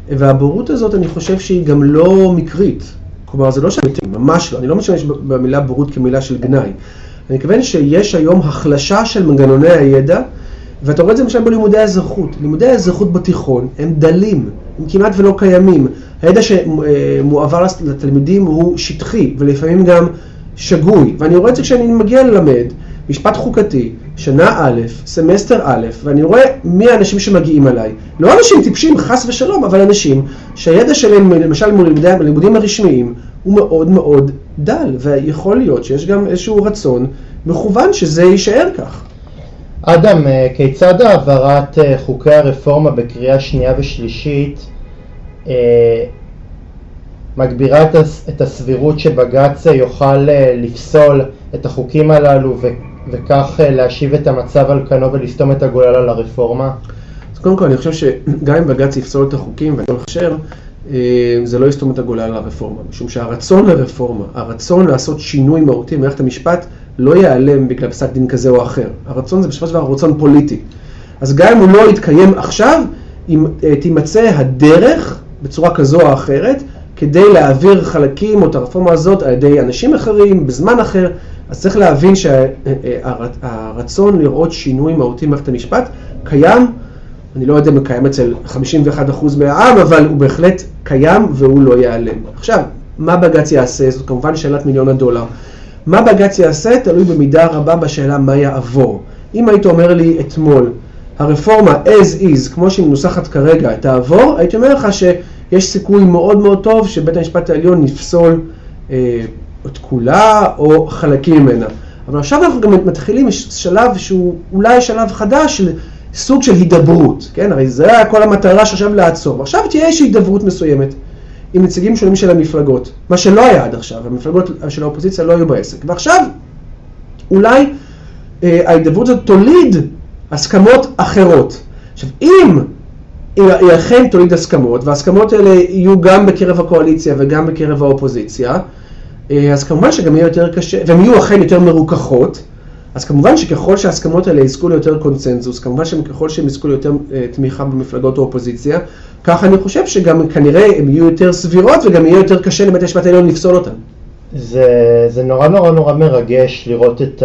והבורות הזאת אני חושב שהיא גם לא מקרית. כלומר, זה לא שאני, ממש לא, אני לא משתמש במילה בורות כמילה של גנאי. אני מתכוון שיש היום החלשה של מנגנוני הידע, ואתה רואה את זה למשל בלימודי האזרחות. לימודי האזרחות בתיכון הם דלים, הם כמעט ולא קיימים. הידע שמועבר לתלמידים הוא שטחי, ולפעמים גם שגוי. ואני רואה את זה כשאני מגיע ללמד. משפט חוקתי, שנה א', סמסטר א', ואני רואה מי האנשים שמגיעים אליי. לא אנשים טיפשים, חס ושלום, אבל אנשים שהידע שלהם, למשל בלימודים הרשמיים, הוא מאוד מאוד דל, ויכול להיות שיש גם איזשהו רצון מכוון שזה יישאר כך. אדם, אה, כיצד העברת אה, חוקי הרפורמה בקריאה שנייה ושלישית אה, מגבירה את הסבירות שבג"ץ יוכל לפסול את החוקים הללו וכך אה, להשיב את המצב על כנו ולסתום את הגולל על הרפורמה? אז קודם כל אני חושב שגם אם בג"ץ יפסול את החוקים ואני לא זה לא יסתום את הגולל לרפורמה, משום שהרצון לרפורמה, הרצון לעשות שינוי מהותי במערכת המשפט, לא ייעלם בגלל פסק דין כזה או אחר. הרצון זה בסופו של דבר רצון פוליטי. אז גם אם הוא לא יתקיים עכשיו, אם אה, תימצא הדרך, בצורה כזו או אחרת, כדי להעביר חלקים או את הרפורמה הזאת על ידי אנשים אחרים, בזמן אחר. אז צריך להבין שהרצון לראות שינוי מהותי במערכת המשפט קיים, אני לא יודע אם הוא קיים אצל 51% מהעם, אבל הוא בהחלט קיים והוא לא ייעלם. עכשיו, מה בג"ץ יעשה? זאת כמובן שאלת מיליון הדולר. מה בג"ץ יעשה? תלוי במידה רבה בשאלה מה יעבור. אם היית אומר לי אתמול, הרפורמה as is, כמו שהיא מנוסחת כרגע, תעבור, הייתי אומר לך שיש סיכוי מאוד מאוד טוב שבית המשפט העליון נפסול אה, את כולה או חלקים ממנה. אבל עכשיו אנחנו גם מתחילים שלב שהוא אולי שלב חדש של סוג של הידברות, כן? הרי זה היה כל המטרה שעכשיו לעצור. עכשיו תהיה איזושהי הידברות מסוימת עם נציגים שונים של המפלגות, מה שלא היה עד עכשיו, המפלגות של האופוזיציה לא היו בעסק. ועכשיו אולי אה, ההידברות הזאת תוליד הסכמות אחרות. עכשיו, אם היא אכן תוליד הסכמות, וההסכמות האלה יהיו גם בקרב הקואליציה וגם בקרב האופוזיציה, אה, אז כמובן שגם יהיה יותר קשה, והן יהיו אכן יותר מרוככות, אז כמובן שככל שההסכמות האלה יזכו ליותר קונצנזוס, כמובן שככל שהם יזכו ליותר אה, תמיכה במפלגות האופוזיציה, ככה אני חושב שגם כנראה הן יהיו יותר סבירות וגם יהיה יותר קשה לבית המשפט העליון לפסול אותן. זה, זה נורא נורא נורא מרגש לראות את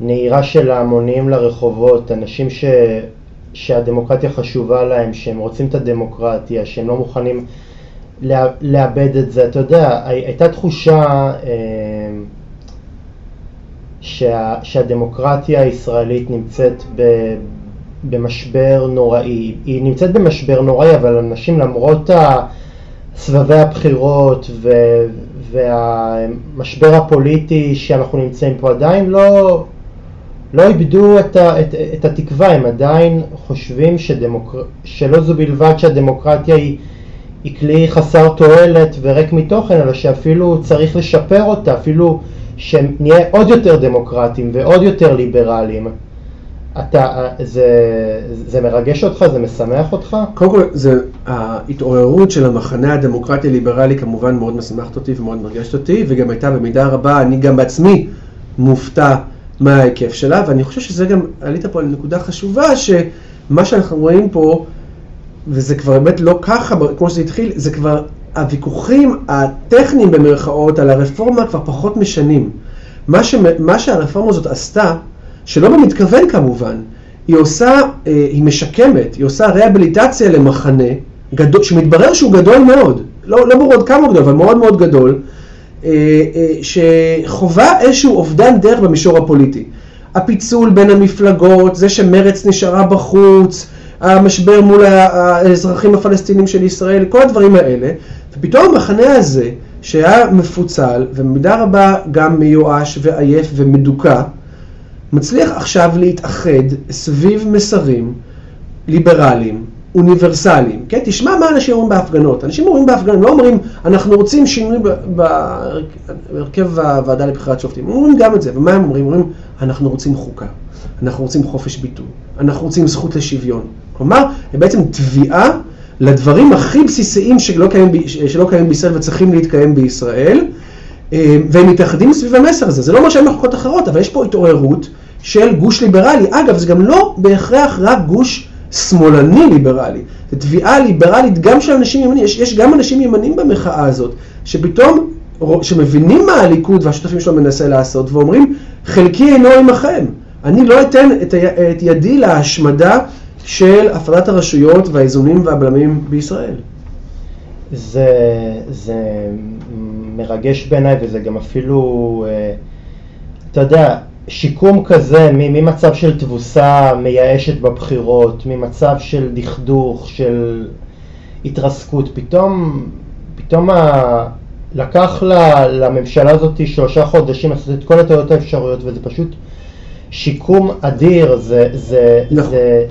הנהירה של ההמונים לרחובות, אנשים ש, שהדמוקרטיה חשובה להם, שהם רוצים את הדמוקרטיה, שהם לא מוכנים לאבד את זה. אתה יודע, הייתה תחושה אה, שה, שהדמוקרטיה הישראלית נמצאת ב, במשבר נוראי. היא נמצאת במשבר נוראי, אבל אנשים למרות סבבי הבחירות ו, והמשבר הפוליטי שאנחנו נמצאים פה עדיין לא, לא איבדו את, ה, את, את התקווה, הם עדיין חושבים שדמוקר... שלא זו בלבד שהדמוקרטיה היא היא כלי חסר תועלת וריק מתוכן, אלא שאפילו צריך לשפר אותה, אפילו שנהיה עוד יותר דמוקרטיים ועוד יותר ליברליים. אתה, זה, זה מרגש אותך? זה משמח אותך? קודם כל, זה, ההתעוררות של המחנה הדמוקרטי ליברלי כמובן מאוד משמחת אותי ומאוד מרגשת אותי, וגם הייתה במידה רבה, אני גם בעצמי מופתע מההיקף שלה, ואני חושב שזה גם, עלית פה על נקודה חשובה, שמה שאנחנו רואים פה, וזה כבר באמת לא ככה, כמו שזה התחיל, זה כבר הוויכוחים הטכניים במרכאות על הרפורמה כבר פחות משנים. מה, ש... מה שהרפורמה הזאת עשתה, שלא במתכוון כמובן, היא עושה, אה, היא משקמת, היא עושה ריאביליטציה למחנה, גדול, שמתברר שהוא גדול מאוד, לא, לא ברור עוד כמה גדול, אבל מאוד מאוד גדול, שחווה איזשהו אובדן דרך במישור הפוליטי. הפיצול בין המפלגות, זה שמרץ נשארה בחוץ, המשבר מול האזרחים הפלסטינים של ישראל, כל הדברים האלה, ופתאום המחנה הזה, שהיה מפוצל, ובמידה רבה גם מיואש ועייף ומדוכא, מצליח עכשיו להתאחד סביב מסרים ליברליים, אוניברסליים. כן? תשמע מה אנשים אומרים בהפגנות. אנשים אומרים בהפגנות, לא אומרים, אנחנו רוצים שינוי בהרכב הוועדה לבחירת שופטים. הם אומרים גם את זה. ומה הם אומרים? אומרים, אנחנו רוצים חוקה, אנחנו רוצים חופש ביטוי, אנחנו רוצים זכות לשוויון. כלומר, הם בעצם תביעה לדברים הכי בסיסיים שלא קיימים, שלא קיימים בישראל וצריכים להתקיים בישראל, אה, והם מתאחדים סביב המסר הזה. זה לא אומר שאין מחלוקות אחרות, אבל יש פה התעוררות של גוש ליברלי. אגב, זה גם לא בהכרח רק גוש שמאלני ליברלי, זה תביעה ליברלית גם של אנשים ימנים, יש, יש גם אנשים ימנים במחאה הזאת, שפתאום, שמבינים מה הליכוד והשותפים שלו מנסה לעשות, ואומרים, חלקי אינו עמכם. אני לא אתן את, את ידי להשמדה של הפרדת הרשויות והאיזונים והבלמים בישראל. זה, זה מרגש בעיניי וזה גם אפילו, אה, אתה יודע, שיקום כזה ממצב של תבוסה מייאשת בבחירות, ממצב של דכדוך, של התרסקות, פתאום, פתאום ה... לקח לממשלה הזאת שלושה חודשים לעשות את כל הטעויות האפשריות וזה פשוט שיקום אדיר, זה, זה, נכון. זה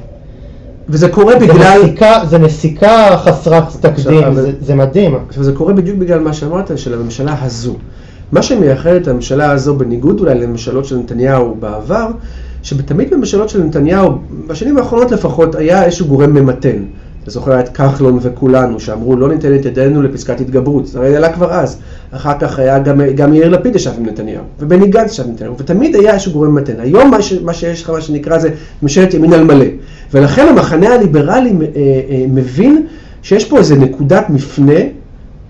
וזה קורה זה בגלל... נסיקה, זה נסיקה חסרת תקדים, עכשיו, זה, זה מדהים. עכשיו זה קורה בדיוק בגלל מה שאמרת, של הממשלה הזו. מה שמייחד את הממשלה הזו, בניגוד אולי לממשלות של נתניהו בעבר, שבתמיד בממשלות של נתניהו, בשנים האחרונות לפחות, היה איזשהו גורם ממתן. אתה זוכר את כחלון וכולנו, שאמרו לא ניתן את ידינו לפסקת התגברות, זה הרי עלה כבר אז. אחר כך היה גם, גם יאיר לפיד ישב עם נתניהו, ובני גנץ ישב עם נתניהו, ותמיד היה איזשהו גורם מתן. היום מה, ש, מה שיש לך, מה שנקרא, זה ממשלת ימין על מלא. ולכן המחנה הליברלי אה, אה, מבין שיש פה איזה נקודת מפנה,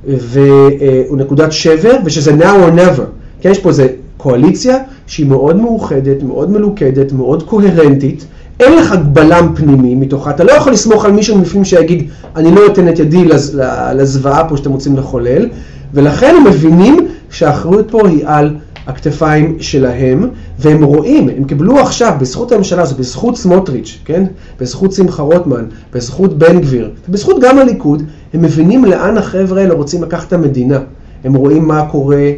ונקודת שבר, ושזה now or never. כן, יש פה איזה קואליציה שהיא מאוד מאוחדת, מאוד מלוכדת, מאוד קוהרנטית. אין לך בלם פנימי מתוכה, אתה לא יכול לסמוך על מישהו מבפנים שיגיד, אני לא אתן את ידי לז, לזוועה פה שאתם רוצים לחולל, ולכן הם מבינים שהאחריות פה היא על הכתפיים שלהם, והם רואים, הם קיבלו עכשיו, בזכות הממשלה הזו, בזכות סמוטריץ', כן? בזכות שמחה רוטמן, בזכות בן גביר, ובזכות גם הליכוד, הם מבינים לאן החבר'ה האלה רוצים לקחת את המדינה. הם רואים מה קורה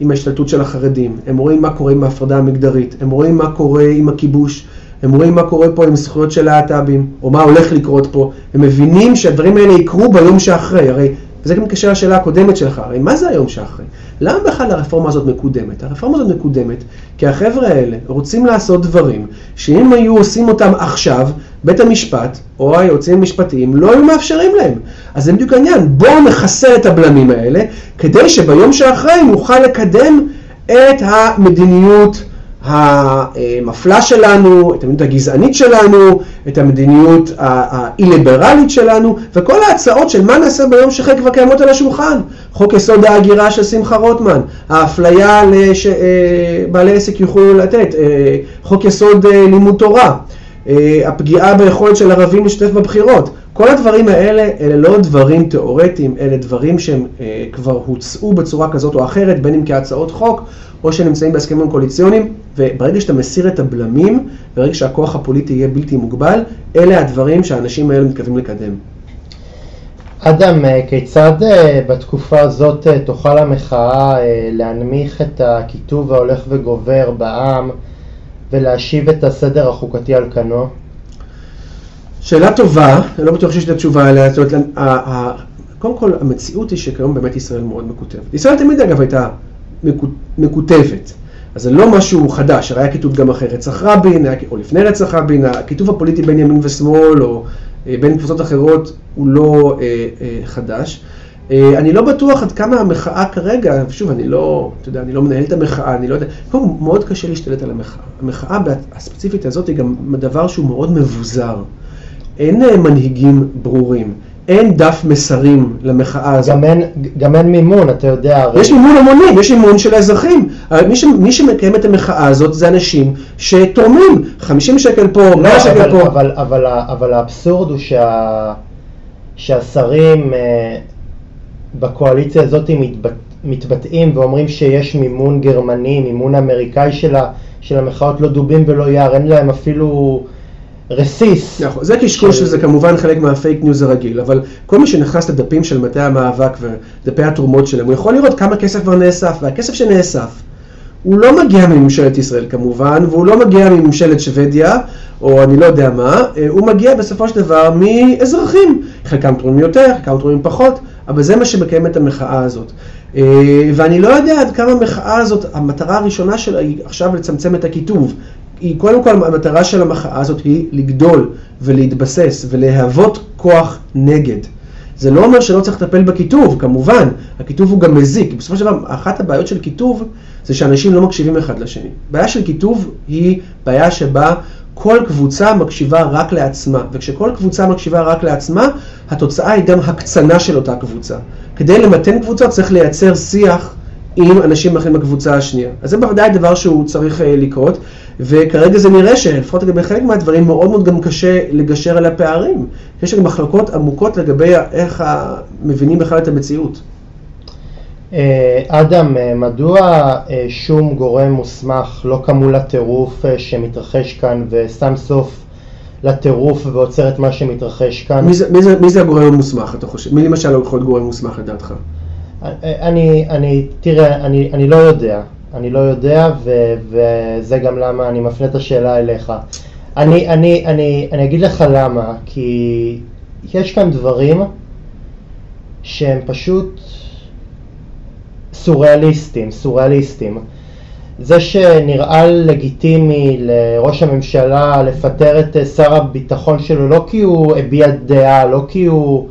עם ההשתלטות של החרדים, הם רואים מה קורה עם ההפרדה המגדרית, הם רואים מה קורה עם הכיבוש, הם רואים מה קורה פה עם זכויות של להט"בים, או מה הולך לקרות פה, הם מבינים שהדברים האלה יקרו ביום שאחרי, הרי, וזה גם מתקשר לשאלה הקודמת שלך, הרי מה זה היום שאחרי? למה בכלל הרפורמה הזאת מקודמת? הרפורמה הזאת מקודמת כי החבר'ה האלה רוצים לעשות דברים שאם היו עושים אותם עכשיו, בית המשפט או היועצים המשפטיים לא היו מאפשרים להם. אז זה בדיוק העניין, בואו נכסה את הבלמים האלה, כדי שביום שאחרי נוכל לקדם את המדיניות המפלה שלנו, את המדיניות הגזענית שלנו, את המדיניות האי-ליברלית שלנו, וכל ההצעות של מה נעשה ביום שאחרי כבר קיימות על השולחן. חוק יסוד ההגירה של שמחה רוטמן, האפליה שבעלי אה, עסק יוכלו לתת, אה, חוק יסוד אה, לימוד תורה, הפגיעה ביכולת של ערבים להשתתף בבחירות. כל הדברים האלה, אלה לא דברים תיאורטיים, אלה דברים שהם כבר הוצאו בצורה כזאת או אחרת, בין אם כהצעות חוק, או שנמצאים בהסכמים קואליציוניים, וברגע שאתה מסיר את הבלמים, ברגע שהכוח הפוליטי יהיה בלתי מוגבל, אלה הדברים שהאנשים האלה מתכוונים לקדם. אדם, אה, כיצד אה, בתקופה הזאת אה, תוכל המחאה להנמיך את הקיטוב ההולך וגובר בעם ולהשיב את הסדר החוקתי על כנו? שאלה טובה, אני לא בטוח שיש את התשובה עליה. זאת אומרת, קודם כל, המציאות היא שכיום באמת ישראל מאוד מקוטבת. ישראל תמיד, אגב, הייתה מקוטבת. אז זה לא משהו חדש, הרי היה כיתוב גם אחרי רצח רבין, או לפני רצח רבין, הכיתוב הפוליטי בין ימין ושמאל, או אה, בין קבוצות אחרות, הוא לא אה, אה, חדש. אה, אני לא בטוח עד כמה המחאה כרגע, שוב, אני לא, אתה יודע, אני לא מנהל את המחאה, אני לא יודע, קודם מאוד קשה להשתלט על המחאה. המחאה הספציפית הזאת היא גם דבר שהוא מאוד מבוזר. אין אה, מנהיגים ברורים. אין דף מסרים למחאה הזאת. גם אין, גם אין מימון, אתה יודע. הרי... יש מימון המונים, יש מימון של האזרחים. מי, ש, מי שמקיים את המחאה הזאת זה אנשים שתורמים 50 שקל פה, 100 לא, שקל אבל, פה. אבל, אבל, אבל האבסורד הוא שה, שהשרים אה, בקואליציה הזאת מתבט, מתבטאים ואומרים שיש מימון גרמני, מימון אמריקאי של, ה, של המחאות לא דובים ולא יער, אין להם אפילו... רסיס. נכון, זה קשקוש שזה כמובן חלק מהפייק ניוז הרגיל, אבל כל מי שנכנס לדפים של מטה המאבק ודפי התרומות שלהם, הוא יכול לראות כמה כסף כבר נאסף, והכסף שנאסף הוא לא מגיע מממשלת ישראל כמובן, והוא לא מגיע מממשלת שוודיה, או אני לא יודע מה, אה, הוא מגיע בסופו של דבר מאזרחים, חלקם תורמים יותר, חלקם תורמים פחות, אבל זה מה שמקיים את המחאה הזאת. אה, ואני לא יודע עד כמה המחאה הזאת, המטרה הראשונה שלה היא עכשיו לצמצם את הקיטוב. היא קודם כל המטרה של המחאה הזאת היא לגדול ולהתבסס ולהוות כוח נגד. זה לא אומר שלא צריך לטפל בקיטוב, כמובן, הקיטוב הוא גם מזיק. בסופו של דבר, אחת הבעיות של קיטוב זה שאנשים לא מקשיבים אחד לשני. בעיה של קיטוב היא בעיה שבה כל קבוצה מקשיבה רק לעצמה, וכשכל קבוצה מקשיבה רק לעצמה, התוצאה היא גם הקצנה של אותה קבוצה. כדי למתן קבוצות צריך לייצר שיח עם אנשים אחרים בקבוצה השנייה. אז זה בוודאי דבר שהוא צריך אה, לקרות, וכרגע זה נראה שלפחות לגבי חלק מהדברים מאוד מאוד גם קשה לגשר על הפערים. יש גם מחלוקות עמוקות לגבי איך מבינים בכלל את המציאות. אה, אדם, אה, מדוע שום גורם מוסמך לא קמו לטירוף שמתרחש כאן ושם סוף לטירוף ועוצר את מה שמתרחש כאן? מי זה, מי זה, מי זה הגורם המוסמך, אתה חושב? מי למשל יכול להיות גורם מוסמך לדעתך? אני, אני, תראה, אני, אני לא יודע, אני לא יודע, ו, וזה גם למה אני מפנה את השאלה אליך. אני, אני, אני, אני אגיד לך למה, כי יש כאן דברים שהם פשוט סוריאליסטים, סוריאליסטים. זה שנראה לגיטימי לראש הממשלה לפטר את שר הביטחון שלו לא כי הוא הביע דעה, לא כי הוא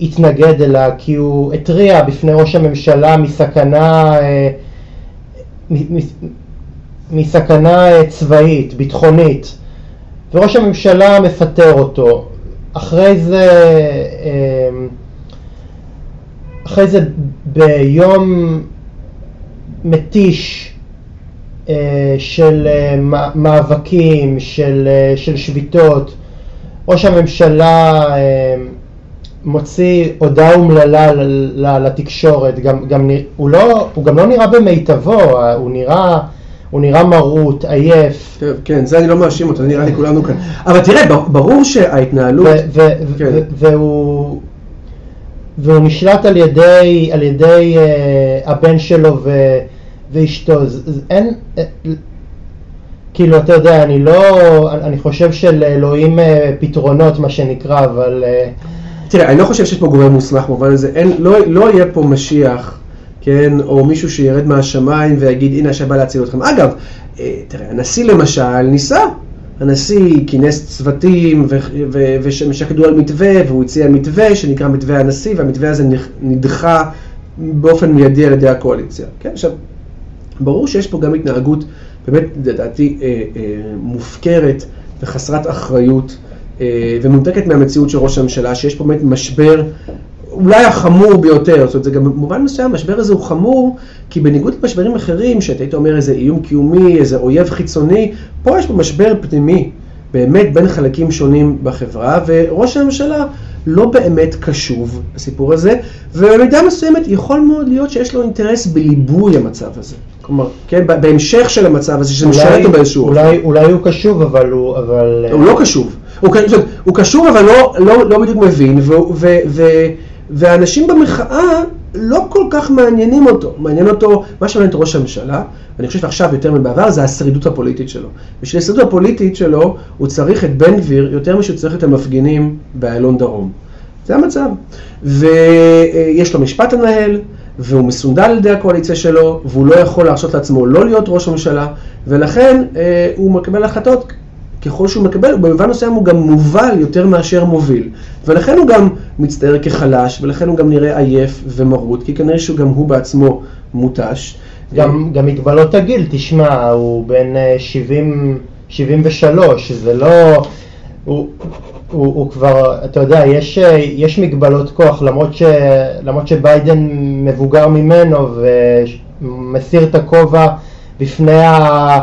התנגד אלא כי הוא התריע בפני ראש הממשלה מסכנה, אה, מסכנה צבאית, ביטחונית, וראש הממשלה מפטר אותו. אחרי זה, אה, אחרי זה ביום מתיש אה, של מאבקים, של, של שביתות, ראש הממשלה מוציא הודעה אומללה לתקשורת, גם, גם, הוא, לא, הוא גם לא נראה במיטבו, הוא נראה, הוא נראה מרוט, עייף. טוב, כן, זה אני לא מאשים אותו, נראה לי כולנו כאן. אבל תראה, ברור שההתנהלות... כן. והוא, והוא נשלט על ידי, על ידי uh, הבן שלו ו, ואשתו, אין, אה, כאילו, אתה יודע, אני לא, אני חושב שלאלוהים אה, פתרונות, מה שנקרא, אבל... Uh, תראה, אני לא חושב שיש פה גורם מוסמך במובן הזה, אין, לא, לא יהיה פה משיח, כן, או מישהו שירד מהשמיים ויגיד, הנה השם בא להציל אתכם. אגב, אה, תראה, הנשיא למשל ניסה, הנשיא כינס צוותים ושקדו על מתווה, והוא הציע מתווה שנקרא מתווה הנשיא, והמתווה הזה נדחה באופן מיידי על ידי הקואליציה. כן, עכשיו, ברור שיש פה גם התנהגות, באמת, לדעתי, אה, אה, מופקרת וחסרת אחריות. אה, ומנותקת מהמציאות של ראש הממשלה, שיש פה באמת משבר אולי החמור ביותר, זאת אומרת, זה גם במובן מסוים, המשבר הזה הוא חמור, כי בניגוד למשברים אחרים, שאתה היית אומר איזה איום קיומי, איזה אויב חיצוני, פה יש פה משבר פנימי, באמת בין חלקים שונים בחברה, וראש הממשלה לא באמת קשוב לסיפור הזה, ובמידה מסוימת יכול מאוד להיות שיש לו אינטרס בליבוי המצב הזה. כלומר, כן, בהמשך של המצב הזה, שזה משרת אותו באיזשהו אופן. אולי הוא קשוב, אבל הוא... אבל... הוא לא קשוב. הוא, הוא קשור אבל לא, לא, לא בדיוק מבין, ו, ו, ו, והאנשים במחאה לא כל כך מעניינים אותו. מעניין אותו, מה שמעניין את ראש הממשלה, אני חושב שעכשיו יותר מבעבר, זה השרידות הפוליטית שלו. בשביל השרידות הפוליטית שלו, הוא צריך את בן גביר יותר משהוא צריך את המפגינים באיילון דרום. זה המצב. ויש לו משפט לנהל, והוא מסונדל על ידי הקואליציה שלו, והוא לא יכול להרשות לעצמו לא להיות ראש הממשלה, ולכן אה, הוא מקבל החלטות ככל שהוא מקבל, במובן מסוים הוא גם מובל יותר מאשר מוביל. ולכן הוא גם מצטער כחלש, ולכן הוא גם נראה עייף ומרוט, כי כנראה שהוא גם הוא בעצמו מותש. גם, גם מגבלות הגיל, תשמע, הוא בן 70, אה, 73, זה לא... הוא, הוא, הוא כבר, אתה יודע, יש, יש מגבלות כוח, למרות, ש, למרות שביידן מבוגר ממנו ומסיר את הכובע בפני ה...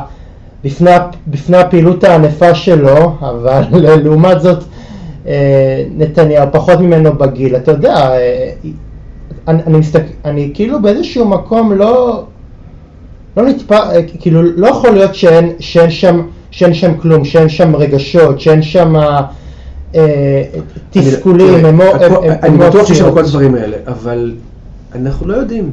בפני, בפני הפעילות הענפה שלו, אבל *laughs* לעומת זאת אה, נתניהו פחות ממנו בגיל. אתה יודע, אה, אני, אני, מסתכל, אני כאילו באיזשהו מקום לא, לא נתפ... אה, כאילו לא יכול להיות שאין, שאין, שם, שאין שם כלום, שאין שם רגשות, שאין שם תסכולים, אמוציות. אני בטוח שיש שם כל הדברים האלה, אבל אנחנו לא יודעים.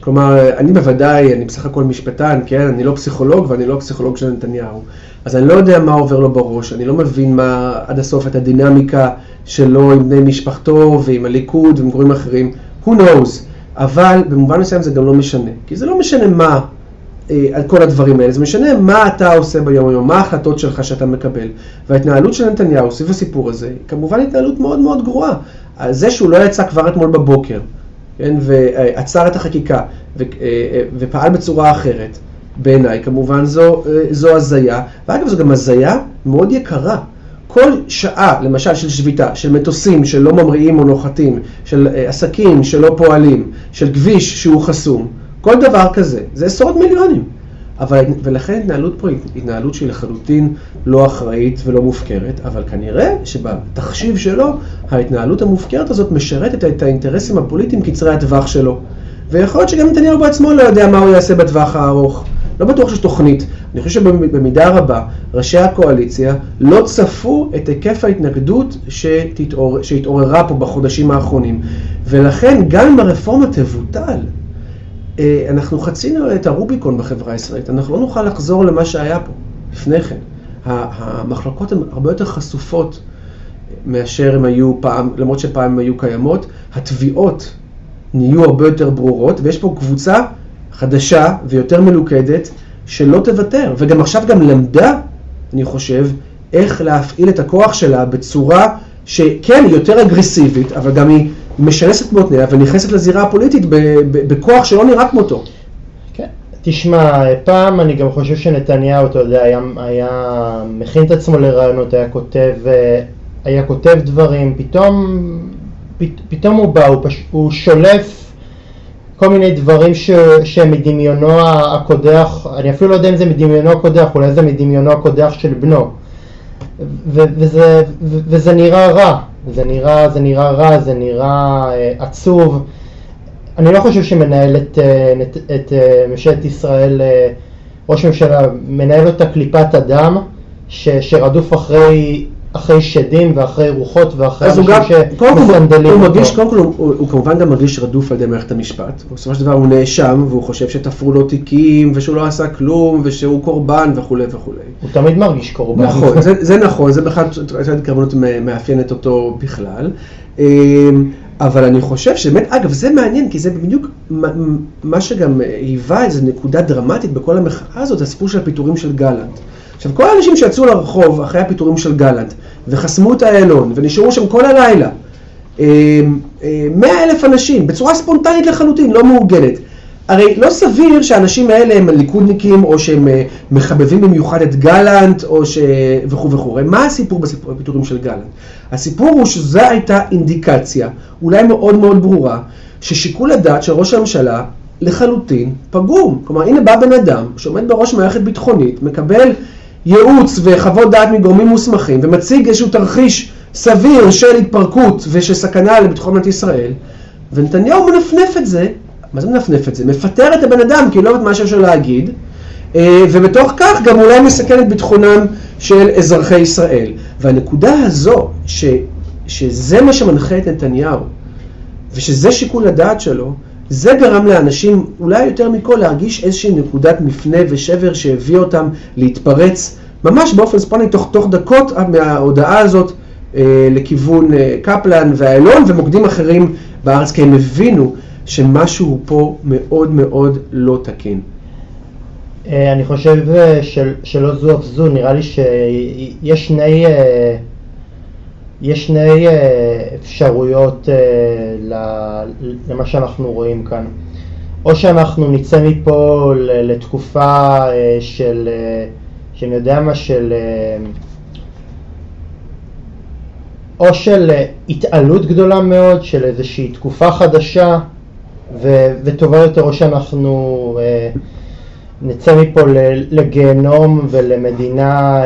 כלומר, אני בוודאי, אני בסך הכל משפטן, כן? אני לא פסיכולוג ואני לא פסיכולוג של נתניהו. אז אני לא יודע מה עובר לו בראש, אני לא מבין מה עד הסוף את הדינמיקה שלו עם בני משפחתו ועם הליכוד ועם גורמים אחרים. Who knows? אבל במובן מסוים זה גם לא משנה. כי זה לא משנה מה אה, על כל הדברים האלה, זה משנה מה אתה עושה ביום יום, מה ההחלטות שלך שאתה מקבל. וההתנהלות של נתניהו סביב הסיפור הזה, היא כמובן התנהלות מאוד מאוד גרועה. על זה שהוא לא יצא כבר אתמול בבוקר. כן, ועצר את החקיקה ו, אה, אה, ופעל בצורה אחרת, בעיניי כמובן זו, אה, זו הזיה, ואגב זו גם הזיה מאוד יקרה. כל שעה, למשל של שביתה, של מטוסים שלא ממריאים או נוחתים, של עסקים שלא פועלים, של כביש שהוא חסום, כל דבר כזה, זה עשרות מיליונים. אבל, ולכן התנהלות פה היא התנהלות שהיא לחלוטין לא אחראית ולא מופקרת, אבל כנראה שבתחשיב שלו, ההתנהלות המופקרת הזאת משרתת את האינטרסים הפוליטיים קצרי הטווח שלו. ויכול להיות שגם נתניהו בעצמו לא יודע מה הוא יעשה בטווח הארוך. לא בטוח שיש תוכנית. אני חושב שבמידה רבה ראשי הקואליציה לא צפו את היקף ההתנגדות שתתעור... שהתעוררה פה בחודשים האחרונים. ולכן גם אם הרפורמה תבוטל, אנחנו חצינו את הרוביקון בחברה הישראלית, אנחנו לא נוכל לחזור למה שהיה פה לפני כן. המחלוקות הן הרבה יותר חשופות מאשר הם היו פעם, למרות שפעם הן היו קיימות. התביעות נהיו הרבה יותר ברורות, ויש פה קבוצה חדשה ויותר מלוכדת, שלא תוותר, וגם עכשיו גם למדה, אני חושב, איך להפעיל את הכוח שלה בצורה שכן, היא יותר אגרסיבית, אבל גם היא משנסת מאותניה ונכנסת לזירה הפוליטית בכוח שלא נראה כמותו. כן. תשמע, פעם אני גם חושב שנתניהו, אתה יודע, היה, היה מכין את עצמו לרעיונות, היה כותב, היה כותב דברים, פתאום, פתאום הוא בא, הוא, פש, הוא שולף כל מיני דברים ש, שהם מדמיונו הקודח, אני אפילו לא יודע אם זה מדמיונו הקודח, אולי זה מדמיונו הקודח של בנו. וזה, וזה נראה רע, זה נראה, זה נראה רע, זה נראה אה, עצוב. אני לא חושב שמנהל את, אה, את, את אה, ממשלת ישראל, ראש ממשלה, מנהל אותה קליפת אדם ש, שרדוף אחרי אחרי שדים ואחרי רוחות ואחרי אנשים שמסנדלים אותו. הוא מרגיש, קודם כל הוא, הוא, הוא כמובן גם מרגיש רדוף על ידי מערכת המשפט. בסופו של דבר הוא נאשם והוא חושב שתפרו לו תיקים ושהוא לא עשה כלום ושהוא קורבן וכולי וכולי. הוא תמיד מרגיש קורבן. נכון, *laughs* זה, זה נכון, זה בכלל, קרבנות מאפיינת אותו בכלל. אמ, אבל אני חושב שבאמת, אגב, זה מעניין, כי זה בדיוק מה שגם היווה איזו נקודה דרמטית בכל המחאה הזאת, הסיפור של הפיטורים של גלנט. עכשיו, כל האנשים שיצאו לרחוב אחרי הפיטורים של גלנט, וחסמו את איילון, ונשארו שם כל הלילה, אה, אה, מאה אלף אנשים, בצורה ספונטנית לחלוטין, לא מאורגנת. הרי לא סביר שהאנשים האלה הם ליכודניקים, או שהם אה, מחבבים במיוחד את גלנט, או ש... וכו' וכו'. מה הסיפור בסיפור הפיטורים של גלנט? הסיפור הוא שזו הייתה אינדיקציה, אולי מאוד מאוד ברורה, ששיקול הדעת של ראש הממשלה לחלוטין פגום. כלומר, הנה בא בן אדם שעומד בראש מערכת ביטחונית, מקבל ייעוץ וחוות דעת מגורמים מוסמכים ומציג איזשהו תרחיש סביר של התפרקות ושל סכנה לביטחון מדינת ישראל, ונתניהו מנפנף את זה, מה זה מנפנף את זה? מפטר את הבן אדם כי לא יודעת מה שיש לו להגיד, אה, ובתוך כך גם אולי מסכן את ביטחונם של אזרחי ישראל. והנקודה הזו, ש, שזה מה שמנחה את נתניהו, ושזה שיקול הדעת שלו, זה גרם לאנשים, אולי יותר מכל, להרגיש איזושהי נקודת מפנה ושבר שהביא אותם להתפרץ ממש באופן ספונטי תוך, תוך דקות מההודעה הזאת אה, לכיוון אה, קפלן ואיילון ומוקדים אחרים בארץ, כי הם הבינו שמשהו פה מאוד מאוד לא תקין. אה, אני חושב אה, של, שלא זו אף זו, נראה לי שיש שני... אה, יש שני אה, אפשרויות אה, למה שאנחנו רואים כאן. או שאנחנו נצא מפה לתקופה אה, של, שאני יודע מה, של... או של התעלות גדולה מאוד, של איזושהי תקופה חדשה ו- וטובה יותר, או שאנחנו נצא מפה לגיהנום ולמדינה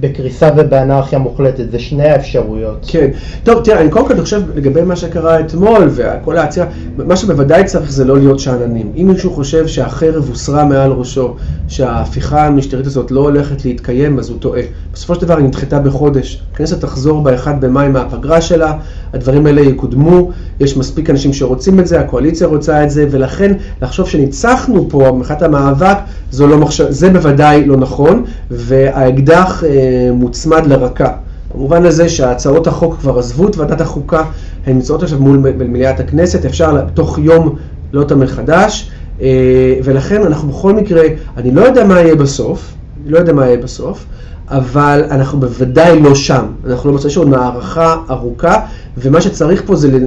בקריסה ובאנרכיה מוחלטת, זה שני האפשרויות. כן. טוב, תראה, אני קודם כל חושב לגבי מה שקרה אתמול וכל העצירה, מה שבוודאי צריך זה לא להיות שאננים. אם מישהו חושב שהחרב הוסרה מעל ראשו, שההפיכה המשטרית הזאת לא הולכת להתקיים, אז הוא טועה. בסופו של דבר היא נדחתה בחודש. הכנסת תחזור ב-1 במאי מהפגרה שלה, הדברים האלה יקודמו, יש מספיק אנשים שרוצים את זה, הקואליציה רוצה את זה, ולכן לחשוב שניצחנו פה מבחינת המאבק, זו לא מחשב, זה בוודאי לא נכון, והאקדח אה, מוצמד לרקה. במובן הזה שהצעות החוק כבר עזבו את ועדת החוקה, הן נמצאות עכשיו מול מליאת הכנסת, אפשר תוך יום לא אותם מחדש, אה, ולכן אנחנו בכל מקרה, אני לא יודע מה יהיה בסוף, לא יודע מה יהיה בסוף, אבל אנחנו בוודאי לא שם. אנחנו לא יש עוד מערכה ארוכה, ומה שצריך פה זה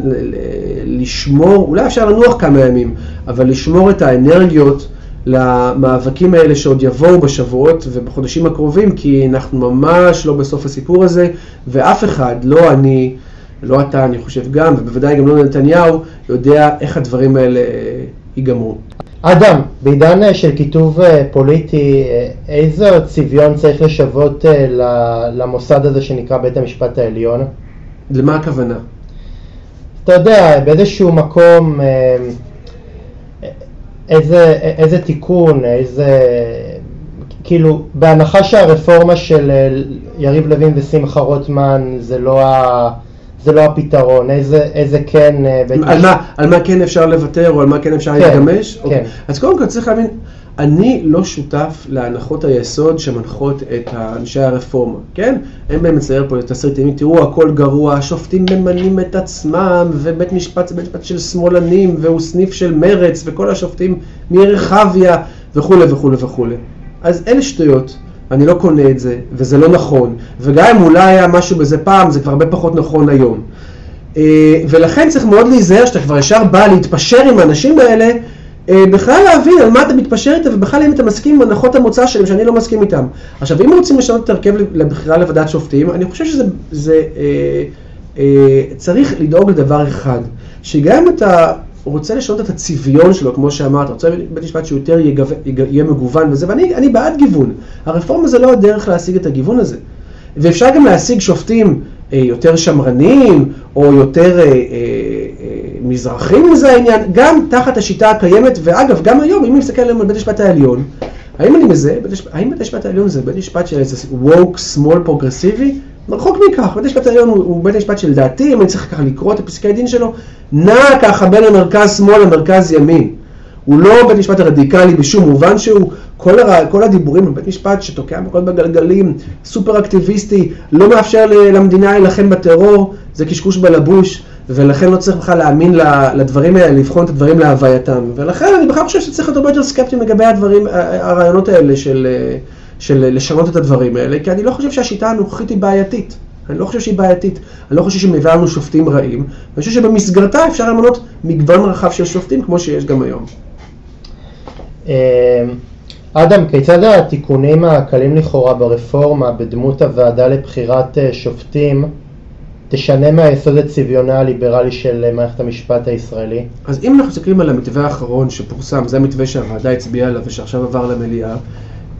לשמור, אולי אפשר לנוח כמה ימים, אבל לשמור את האנרגיות למאבקים האלה שעוד יבואו בשבועות ובחודשים הקרובים, כי אנחנו ממש לא בסוף הסיפור הזה, ואף אחד, לא אני, לא אתה, אני חושב גם, ובוודאי גם לא נתניהו, יודע איך הדברים האלה ייגמרו. אדם, בעידן אה, של כיתוב אה, פוליטי, אה, איזה צביון צריך לשוות למוסד הזה שנקרא בית המשפט העליון? למה הכוונה? אתה יודע, באיזשהו מקום, איזה, איזה תיקון, איזה... כאילו, בהנחה שהרפורמה של יריב לוין ושמחה רוטמן זה לא, ה, זה לא הפתרון, איזה, איזה כן... אה, על מה, על מה כן אפשר לוותר או על מה כן אפשר כן, להתגמש? כן. אוקיי. אז קודם כל צריך להבין, אני לא שותף להנחות היסוד שמנחות את אנשי הרפורמה, כן? אין בהם לצייר פה את תסריטים, תראו הכל גרוע, השופטים ממנים את עצמם, ובית משפט זה בית משפט של שמאלנים, והוא סניף של מרץ, וכל השופטים מרחביה, וכולי וכולי וכולי. אז אלה שטויות. אני לא קונה את זה, וזה לא נכון, וגם אם אולי היה משהו בזה פעם, זה כבר הרבה פחות נכון היום. אה, ולכן צריך מאוד להיזהר שאתה כבר ישר בא להתפשר עם האנשים האלה, בכלל להבין על מה אתה מתפשר איתה, ובכלל אם אתה מסכים עם הנחות המוצא שלהם, שאני לא מסכים איתם. עכשיו, אם רוצים לשנות את ההרכב לבחירה לוועדת שופטים, אני חושב שזה זה, אה, אה, צריך לדאוג לדבר אחד, שגם אם אתה רוצה לשנות את הצביון שלו, כמו שאמרת, רוצה בית משפט שהוא יותר יגו, יג, יהיה מגוון וזה, ואני אני בעד גיוון. הרפורמה זה לא הדרך להשיג את הגיוון הזה. ואפשר גם להשיג שופטים אה, יותר שמרנים, או יותר אה, אה, אה, מזרחים זה העניין, גם תחת השיטה הקיימת, ואגב, גם היום, אם אני מסתכל היום על בית המשפט העליון, האם אני מזהה, האם בית המשפט העליון זה בית משפט של איזה woke, שמאל פרוגרסיבי? רחוק מכך, בית המשפט העליון הוא, בית המשפט שלדעתי, אם אני צריך ככה לקרוא את הפסקי הדין שלו, נע ככה בין המרכז שמאל למרכז ימין. הוא לא בית משפט רדיקלי בשום מובן שהוא, כל, הר... כל הדיבורים על בית משפט שתוקע מקלות בגלגלים, סופר אקטיביסטי, לא מאפשר למדינה להילחם בטרור, זה קשקוש בלבוש, ולכן לא צריך בכלל להאמין לדברים האלה, לבחון את הדברים להווייתם. ולכן אני בכלל חושב שצריך להיות הרבה יותר סקפטיים לגבי הדברים, הרעיונות האלה של, של לשנות את הדברים האלה, כי אני לא חושב שהשיטה הנוכחית היא בעייתית. אני לא חושב שהיא בעייתית, אני לא חושב שהיא מביאה לנו שופטים רעים, אני חושב שבמסגרתה אפשר למנות מגוון רחב של שופטים כמו שיש גם היום. אדם, כיצד התיקונים הקלים לכאורה ברפורמה בדמות הוועדה לבחירת שופטים תשנה מהיסוד הצביונה הליברלי של מערכת המשפט הישראלי? אז אם אנחנו מסתכלים על המתווה האחרון שפורסם, זה המתווה שהוועדה הצביעה עליו ושעכשיו עבר למליאה,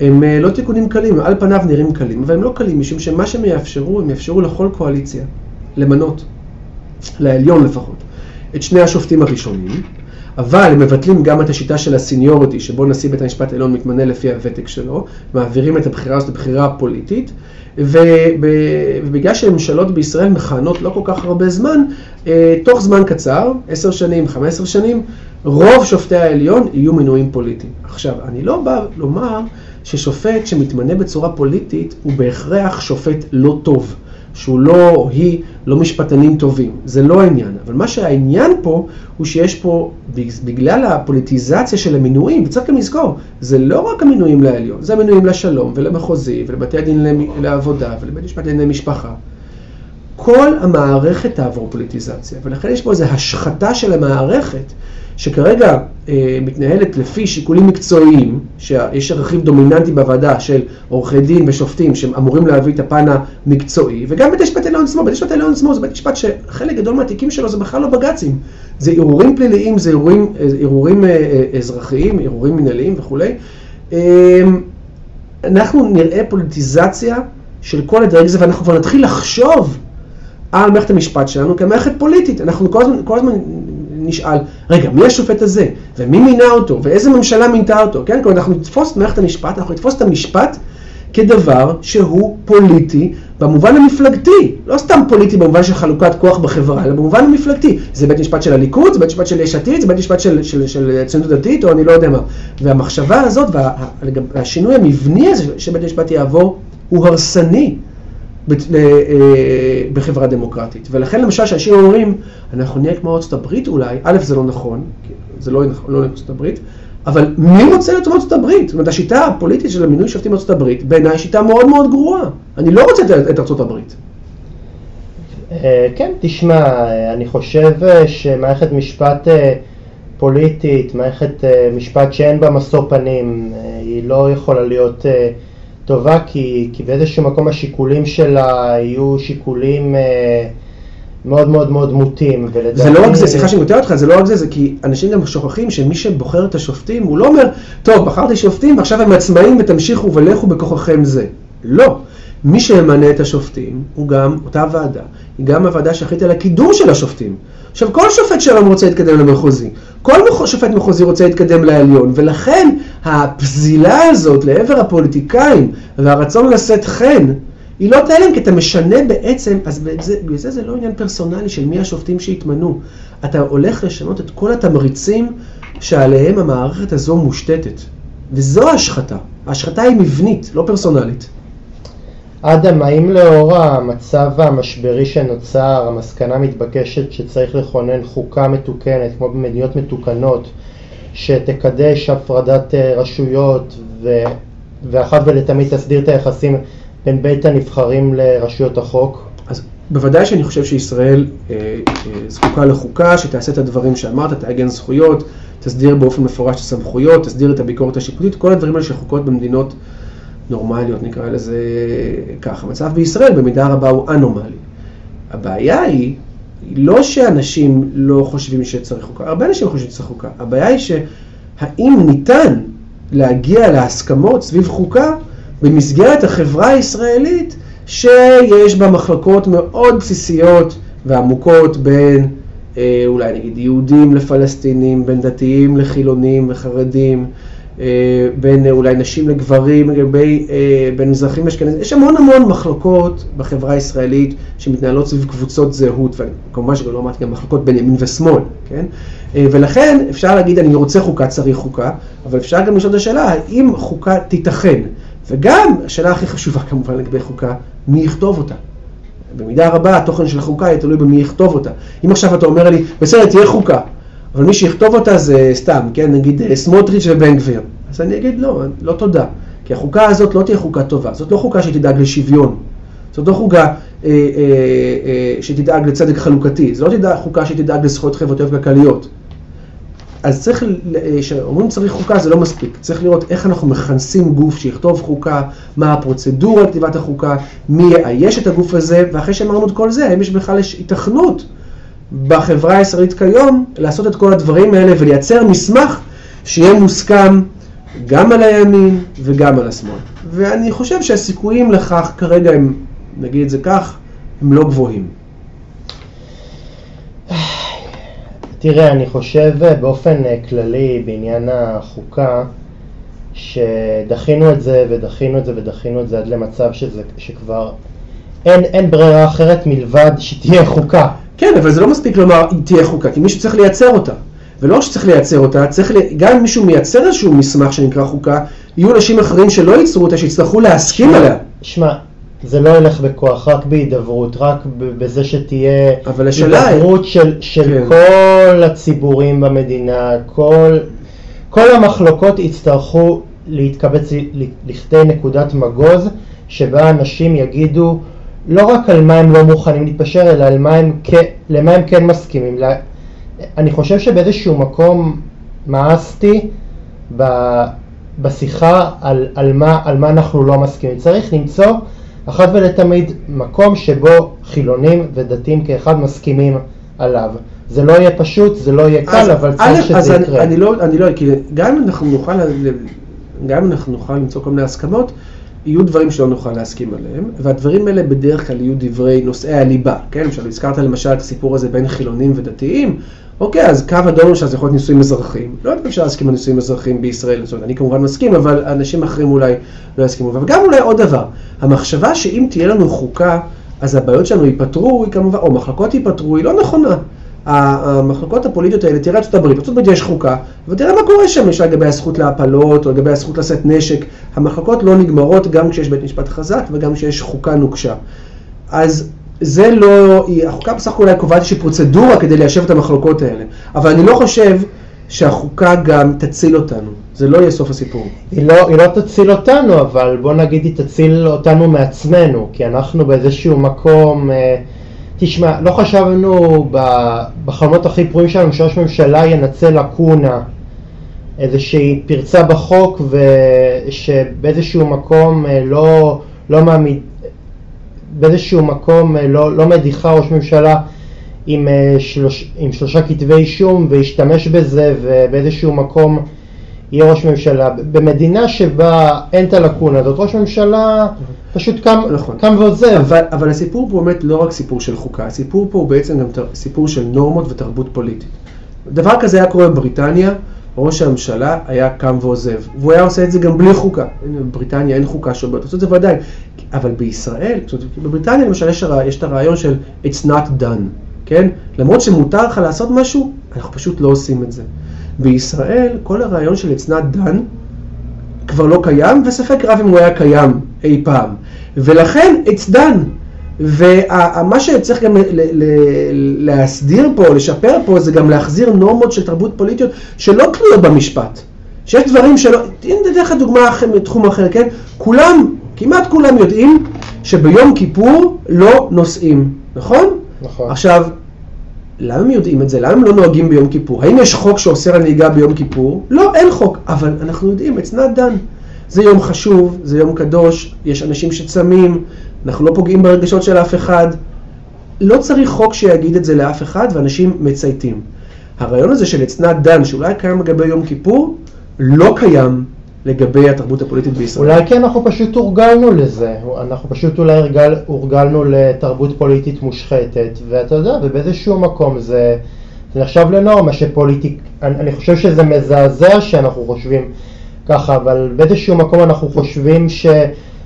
הם לא תיקונים קלים, על פניו נראים קלים, אבל הם לא קלים, משום שמה שהם יאפשרו, הם יאפשרו לכל קואליציה למנות, לעליון לפחות, את שני השופטים הראשונים, אבל הם מבטלים גם את השיטה של הסיניוריטי, שבו נשיא בית המשפט העליון מתמנה לפי הוותק שלו, מעבירים את הבחירה הזאת לבחירה פוליטית, ובגלל שממשלות בישראל מכהנות לא כל כך הרבה זמן, תוך זמן קצר, עשר שנים, חמש עשר שנים, רוב שופטי העליון יהיו מינויים פוליטיים. עכשיו, אני לא בא לומר ששופט שמתמנה בצורה פוליטית הוא בהכרח שופט לא טוב, שהוא לא, היא, לא משפטנים טובים. זה לא העניין. אבל מה שהעניין פה, הוא שיש פה, בגלל הפוליטיזציה של המינויים, וצריך גם לזכור, זה לא רק המינויים לעליון, זה המינויים לשלום ולמחוזי ולבתי הדין לעבודה ולבית משפט לענייני משפחה. כל המערכת תעבור פוליטיזציה, ולכן יש פה איזו השחתה של המערכת, שכרגע אה, מתנהלת לפי שיקולים מקצועיים, שיש רכיב דומיננטי בוועדה של עורכי דין ושופטים שאמורים להביא את הפן המקצועי, וגם בית המשפט העליון עצמו, בית המשפט העליון עצמו זה בית משפט שחלק גדול מהתיקים שלו זה בכלל לא בג"צים, זה ערעורים פליליים, זה ערעורים, ערעורים אה, אזרחיים, ערעורים מנהליים וכולי. אה, אנחנו נראה פוליטיזציה של כל הדרג הזה, ואנחנו כבר נתחיל לחשוב על מערכת המשפט שלנו כמערכת פוליטית. אנחנו כל הזמן, כל הזמן נשאל, רגע, מי השופט הזה? ומי מינה אותו? ואיזה ממשלה מינתה אותו? כן? כלומר, אנחנו נתפוס את מערכת המשפט, אנחנו נתפוס את המשפט כדבר שהוא פוליטי במובן המפלגתי. לא סתם פוליטי במובן של חלוקת כוח בחברה, אלא במובן המפלגתי. זה בית משפט של הליכוד, זה בית משפט של יש עתיד, זה בית משפט של, של, של ציונות דתית, או אני לא יודע מה. והמחשבה הזאת והשינוי המבני הזה שבית המשפט יעבור, הוא הרסני. בחברה דמוקרטית. ולכן למשל שאנשים אומרים, אנחנו נהיה כמו ארצות הברית אולי, א', זה לא נכון, זה לא נכון, לא ארצות הברית, אבל מי רוצה להיות ארצות הברית? זאת אומרת, השיטה הפוליטית של המינוי שופטים בארצות הברית, בעיניי היא שיטה מאוד מאוד גרועה. אני לא רוצה את ארצות הברית. כן, תשמע, אני חושב שמערכת משפט פוליטית, מערכת משפט שאין בה משוא פנים, היא לא יכולה להיות טובה, כי, כי באיזשהו מקום השיקולים שלה יהיו שיקולים אה, מאוד מאוד מאוד מוטים. ולדעתי... זה לא רק זה, סליחה שאני קוטע אותך, זה לא רק זה, זה כי אנשים גם שוכחים שמי שבוחר את השופטים, הוא לא אומר, טוב, בחרתי שופטים ועכשיו הם עצמאים ותמשיכו ולכו בכוחכם זה. לא. מי שממנה את השופטים הוא גם אותה ועדה, היא גם הוועדה שאחראית על הקידום של השופטים. עכשיו, כל שופט שלום רוצה להתקדם למחוזי, כל שופט מחוזי רוצה להתקדם לעליון, ולכן הפזילה הזאת לעבר הפוליטיקאים והרצון לשאת חן היא לא תיעלם כי אתה משנה בעצם, אז בגלל זה זה לא עניין פרסונלי של מי השופטים שהתמנו. אתה הולך לשנות את כל התמריצים שעליהם המערכת הזו מושתתת. וזו ההשחתה. ההשחתה היא מבנית, לא פרסונלית. אדם, האם לאור המצב המשברי שנוצר, המסקנה מתבקשת שצריך לכונן חוקה מתוקנת, כמו במדינות מתוקנות, שתקדש הפרדת אה, רשויות ו... ואחת ולתמיד תסדיר את היחסים בין בית הנבחרים לרשויות החוק? אז בוודאי שאני חושב שישראל אה, אה, זקוקה לחוקה שתעשה את הדברים שאמרת, תעגן זכויות, תסדיר באופן מפורש את הסמכויות, תסדיר את הביקורת השיפוטית, כל הדברים האלה שחוקות במדינות נורמליות, נקרא לזה ככה. המצב בישראל במידה רבה הוא אנומלי. הבעיה היא, לא שאנשים לא חושבים שצריך חוקה, הרבה אנשים חושבים שצריך חוקה. הבעיה היא שהאם ניתן להגיע להסכמות סביב חוקה במסגרת החברה הישראלית שיש בה מחלקות מאוד בסיסיות ועמוקות בין אה, אולי נגיד יהודים לפלסטינים, בין דתיים לחילונים וחרדים, בין אה, אולי נשים לגברים, לגבי, בין מזרחים ואשכנזים, יש המון המון מחלוקות בחברה הישראלית שמתנהלות סביב קבוצות זהות, וכמובן שגם לא אמרתי גם מחלוקות בין ימין ושמאל, כן? ולכן אפשר להגיד אני רוצה חוקה, צריך חוקה, אבל אפשר גם לשאול את השאלה האם חוקה תיתכן, וגם השאלה הכי חשובה כמובן לגבי חוקה, מי יכתוב אותה? במידה רבה התוכן של החוקה יהיה תלוי במי יכתוב אותה. אם עכשיו אתה אומר לי, בסדר, תהיה חוקה, אבל מי שיכתוב אותה זה סתם, כן, נגיד אה, סמוטריץ' ובן גביר. אז אני אגיד לא, לא תודה. כי החוקה הזאת לא תהיה חוקה טובה, זאת לא חוקה שתדאג לשוויון. זאת לא חוקה אה, אה, אה, שתדאג לצדק חלוקתי, זו לא תדאג, חוקה שתדאג לזכויות חברתיות וכלכליות. אז צריך, כשאומרים צריך חוקה זה לא מספיק, צריך לראות איך אנחנו מכנסים גוף שיכתוב חוקה, מה הפרוצדורה לכתיבת החוקה, מי יאייש את הגוף הזה, ואחרי שאמרנו את כל זה, האם יש בכלל יש היתכנות בחברה הישראלית כיום לעשות את כל הדברים האלה ולייצר מסמך שיהיה מוסכם גם על הימין וגם על השמאל. ואני חושב שהסיכויים לכך כרגע הם, נגיד את זה כך, הם לא גבוהים. תראה, אני חושב באופן אה, כללי בעניין החוקה, שדחינו את זה ודחינו את זה ודחינו את זה עד למצב שזה, שכבר אין, אין ברירה אחרת מלבד שתהיה חוקה. כן, אבל זה לא מספיק לומר אם תהיה חוקה, כי מישהו צריך לייצר אותה. ולא שצריך לייצר אותה, צריך, לי, גם אם מישהו מייצר איזשהו מסמך שנקרא חוקה, יהיו אנשים אחרים שלא ייצרו אותה, שיצטרכו להסכים שמה, עליה. שמע, זה לא ילך בכוח, רק בהידברות, רק בזה שתהיה הידברות של, של כן. כל הציבורים במדינה, כל, כל המחלוקות יצטרכו להתקבץ לכדי נקודת מגוז, שבה אנשים יגידו לא רק על מה הם לא מוכנים להתפשר, אלא על מה הם, למה הם כן מסכימים. אני חושב שבאיזשהו מקום מאסתי בשיחה על, על, מה, על מה אנחנו לא מסכימים. צריך למצוא אחת ולתמיד מקום שבו חילונים ודתיים כאחד מסכימים עליו. זה לא יהיה פשוט, זה לא יהיה קל, אבל צריך שזה אז יקרה. אני, אני לא, אני לא, כי גם אם אנחנו נוכל, גם אם אנחנו נוכל למצוא כל מיני הסכמות, יהיו דברים שלא נוכל להסכים עליהם, והדברים האלה בדרך כלל יהיו דברי נושאי הליבה, כן? למשל, הזכרת למשל את הסיפור הזה בין חילונים ודתיים, אוקיי, אז קו אדום למשל זה יכול להיות נישואים אזרחיים. לא יודעת אפשר להסכים על נישואים אזרחיים בישראל, זאת אומרת, אני כמובן מסכים, אבל אנשים אחרים אולי לא יסכימו. וגם אולי עוד דבר, המחשבה שאם תהיה לנו חוקה, אז הבעיות שלנו ייפתרו, היא כמובן, או מחלקות ייפתרו, היא לא נכונה. המחלקות הפוליטיות האלה, תראה ארצות הברית, ארצות הברית יש חוקה, ותראה מה קורה שם, יש לגבי הזכות להפלות, או לגבי הזכות לשאת נשק, המחלקות לא נגמרות גם כשיש בית משפט חזק וגם כשיש חוקה נוקשה. אז זה לא, החוקה בסך הכל אולי קובעת איזושהי פרוצדורה כדי ליישב את המחלוקות האלה, אבל אני לא חושב שהחוקה גם תציל אותנו, זה לא יהיה סוף הסיפור. היא לא, היא לא תציל אותנו, אבל בוא נגיד היא תציל אותנו מעצמנו, כי אנחנו באיזשהו מקום, אה, תשמע, לא חשבנו בחלומות הכי פרועים שלנו שראש ממשלה ינצל לקונה, איזושהי פרצה בחוק ושבאיזשהו מקום אה, לא, לא מעמיד, באיזשהו מקום אה, לא, לא מדיחה ראש ממשלה עם, אה, שלוש, עם שלושה כתבי אישום וישתמש בזה ובאיזשהו מקום יהיה ראש ממשלה. במדינה שבה אין את הלקונה הזאת, ראש ממשלה פשוט קם, נכון. קם ועוזב. אבל, אבל הסיפור פה באמת לא רק סיפור של חוקה, הסיפור פה הוא בעצם גם סיפור של נורמות ותרבות פוליטית. דבר כזה היה קורה בבריטניה, ראש הממשלה היה קם ועוזב. והוא היה עושה את זה גם בלי חוקה. בבריטניה אין חוקה שאומרת, עושה את זה ודאי. אבל בישראל, זאת אומרת, בבריטניה למשל יש, הרע, יש את הרעיון של It's not done, כן? למרות שמותר לך לעשות משהו, אנחנו פשוט לא עושים את זה. בישראל, כל הרעיון של not done כבר לא קיים, וספק רב אם הוא היה קיים אי פעם. ולכן It's done. ומה שצריך גם להסדיר פה, לשפר פה, זה גם להחזיר נורמות של תרבות פוליטיות שלא תלויות במשפט. שיש דברים שלא, הנה נתן לך דוגמה מתחום אחר, כן? כולם, כמעט כולם יודעים שביום כיפור לא נוסעים, נכון? נכון. עכשיו, למה הם יודעים את זה? למה הם לא נוהגים ביום כיפור? האם יש חוק שאוסר על נהיגה ביום כיפור? לא, אין חוק, אבל אנחנו יודעים, it's not done. זה יום חשוב, זה יום קדוש, יש אנשים שצמים, אנחנו לא פוגעים ברגשות של אף אחד. לא צריך חוק שיגיד את זה לאף אחד, ואנשים מצייתים. הרעיון הזה של אצנת דן, שאולי קיים לגבי יום כיפור, לא קיים לגבי התרבות הפוליטית בישראל. אולי כי אנחנו פשוט הורגלנו לזה, אנחנו פשוט אולי הורגל, הורגלנו לתרבות פוליטית מושחתת, ואתה יודע, ובאיזשהו מקום זה, זה נחשב לנורמה שפוליטיק, אני, אני חושב שזה מזעזע שאנחנו חושבים ככה, אבל באיזשהו מקום אנחנו חושבים ש,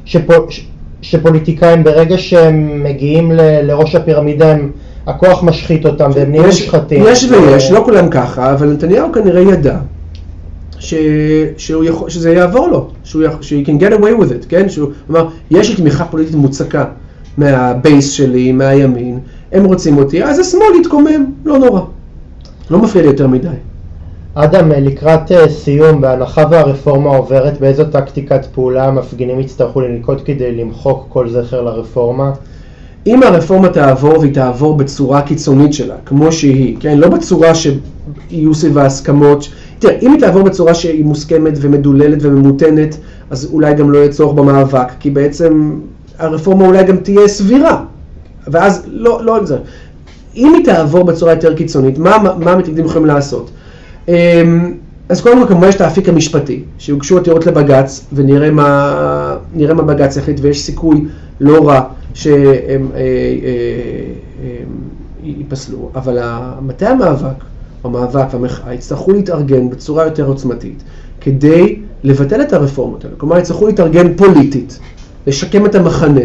שפו, ש, שפוליטיקאים ברגע שהם מגיעים ל, לראש הפירמידה הם, הכוח משחית אותם והם נהיים מושחתים. יש ויש, לא כולם ככה, אבל נתניהו כנראה ידע ש, שהוא יכול, שזה יעבור לו, שהוא יכול, שהוא can get away with it, כן? שהוא אמר, יש לי תמיכה פוליטית מוצקה מהבייס שלי, מהימין, הם רוצים אותי, אז השמאל יתקומם, לא נורא. לא מפריע לי יותר מדי. אדם, לקראת אה, סיום, בהנחה והרפורמה עוברת, באיזו טקטיקת פעולה המפגינים יצטרכו לנקוט כדי למחוק כל זכר לרפורמה? אם הרפורמה תעבור והיא תעבור בצורה קיצונית שלה, כמו שהיא, כן, לא בצורה שיהיו סביב ההסכמות, תראה, אם היא תעבור בצורה שהיא מוסכמת ומדוללת וממותנת, אז אולי גם לא יהיה צורך במאבק, כי בעצם הרפורמה אולי גם תהיה סבירה, ואז לא, לא על זה. אם היא תעבור בצורה יותר קיצונית, מה, מה המתנגדים יכולים לעשות? אמ, אז קודם כל כמובן יש את האפיק המשפטי, שיוגשו עתירות לבג"ץ ונראה מה, מה בג"ץ יחליט ויש סיכוי לא רע שהם אה, אה, אה, ייפסלו, אבל מטה המאבק, המאבק והמחאה יצטרכו להתארגן בצורה יותר עוצמתית כדי לבטל את הרפורמות האלה, כלומר יצטרכו להתארגן פוליטית, לשקם את המחנה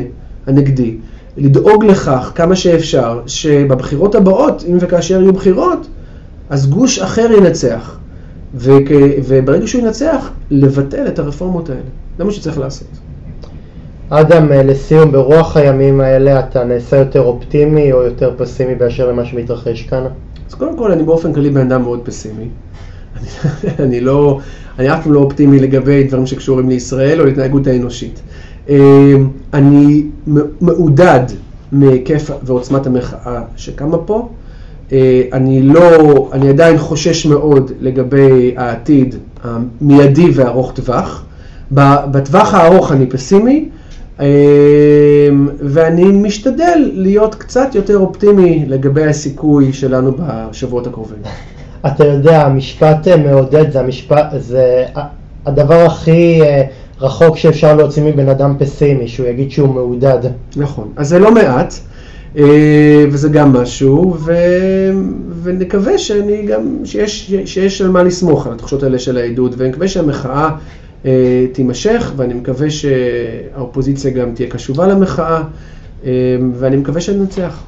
הנגדי, לדאוג לכך כמה שאפשר שבבחירות הבאות, אם וכאשר יהיו בחירות, אז גוש אחר ינצח. וכ... וברגע שהוא ינצח, לבטל את הרפורמות האלה. זה מה שצריך לעשות. אדם, אה, לסיום, ברוח הימים האלה אתה נעשה יותר אופטימי או יותר פסימי באשר למה שמתרחש כאן? אז קודם כל, אני באופן כללי בן אדם מאוד פסימי. אני, *laughs* אני לא, אני אף פעם לא אופטימי לגבי דברים שקשורים לישראל או להתנהגות האנושית. אה, אני מעודד מהיקף ועוצמת המחאה שקמה פה. אה, אני לא, אני עדיין חושש מאוד לגבי העתיד המיידי והארוך טווח. בטווח הארוך אני פסימי, ואני משתדל להיות קצת יותר אופטימי לגבי הסיכוי שלנו בשבועות הקרובים. אתה יודע, המשפט אה, מעודד זה המשפט, זה הדבר הכי רחוק שאפשר להוציא מבן אדם פסימי, שהוא יגיד שהוא מעודד. נכון, אז זה לא מעט. אה, וזה גם משהו, ו... ונקווה שאני גם, שיש, שיש על מה לסמוך על התחושות האלה של העדות, ונקווה שהמחאה אה, תימשך, ואני מקווה שהאופוזיציה גם תהיה קשובה למחאה, אה, ואני מקווה שננצח.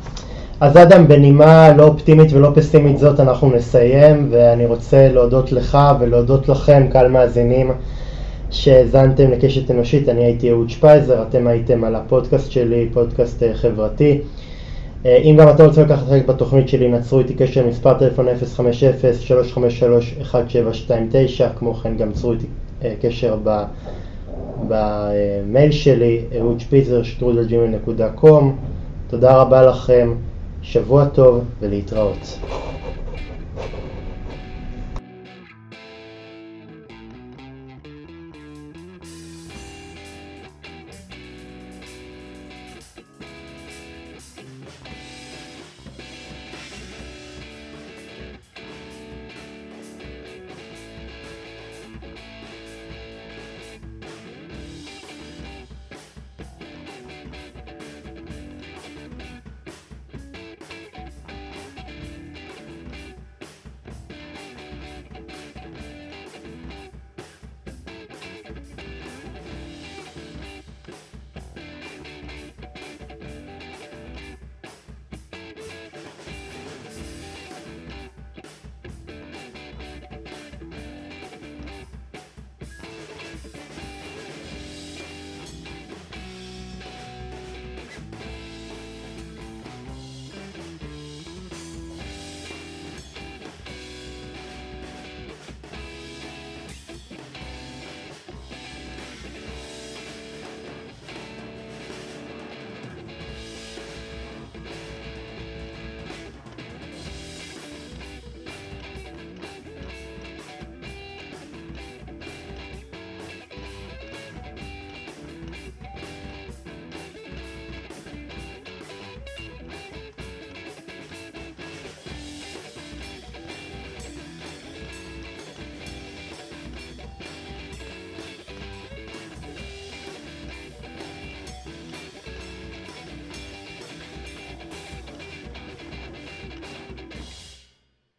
אז אדם, בנימה לא אופטימית ולא פסימית זאת אנחנו נסיים, ואני רוצה להודות לך ולהודות לכם, קהל מאזינים, שהאזנתם לקשת אנושית. אני הייתי אהוד שפייזר, אתם הייתם על הפודקאסט שלי, פודקאסט חברתי. אה, אם גם אתם רוצים לקחת חלק בתוכנית שלי, נצרו איתי קשר מספר טלפון 050-353-1729, כמו כן גם צרו איתי קשר במייל שלי, אהוד שפיצר, שטרודלג'ימל.קום. תודה רבה לכם, שבוע טוב ולהתראות.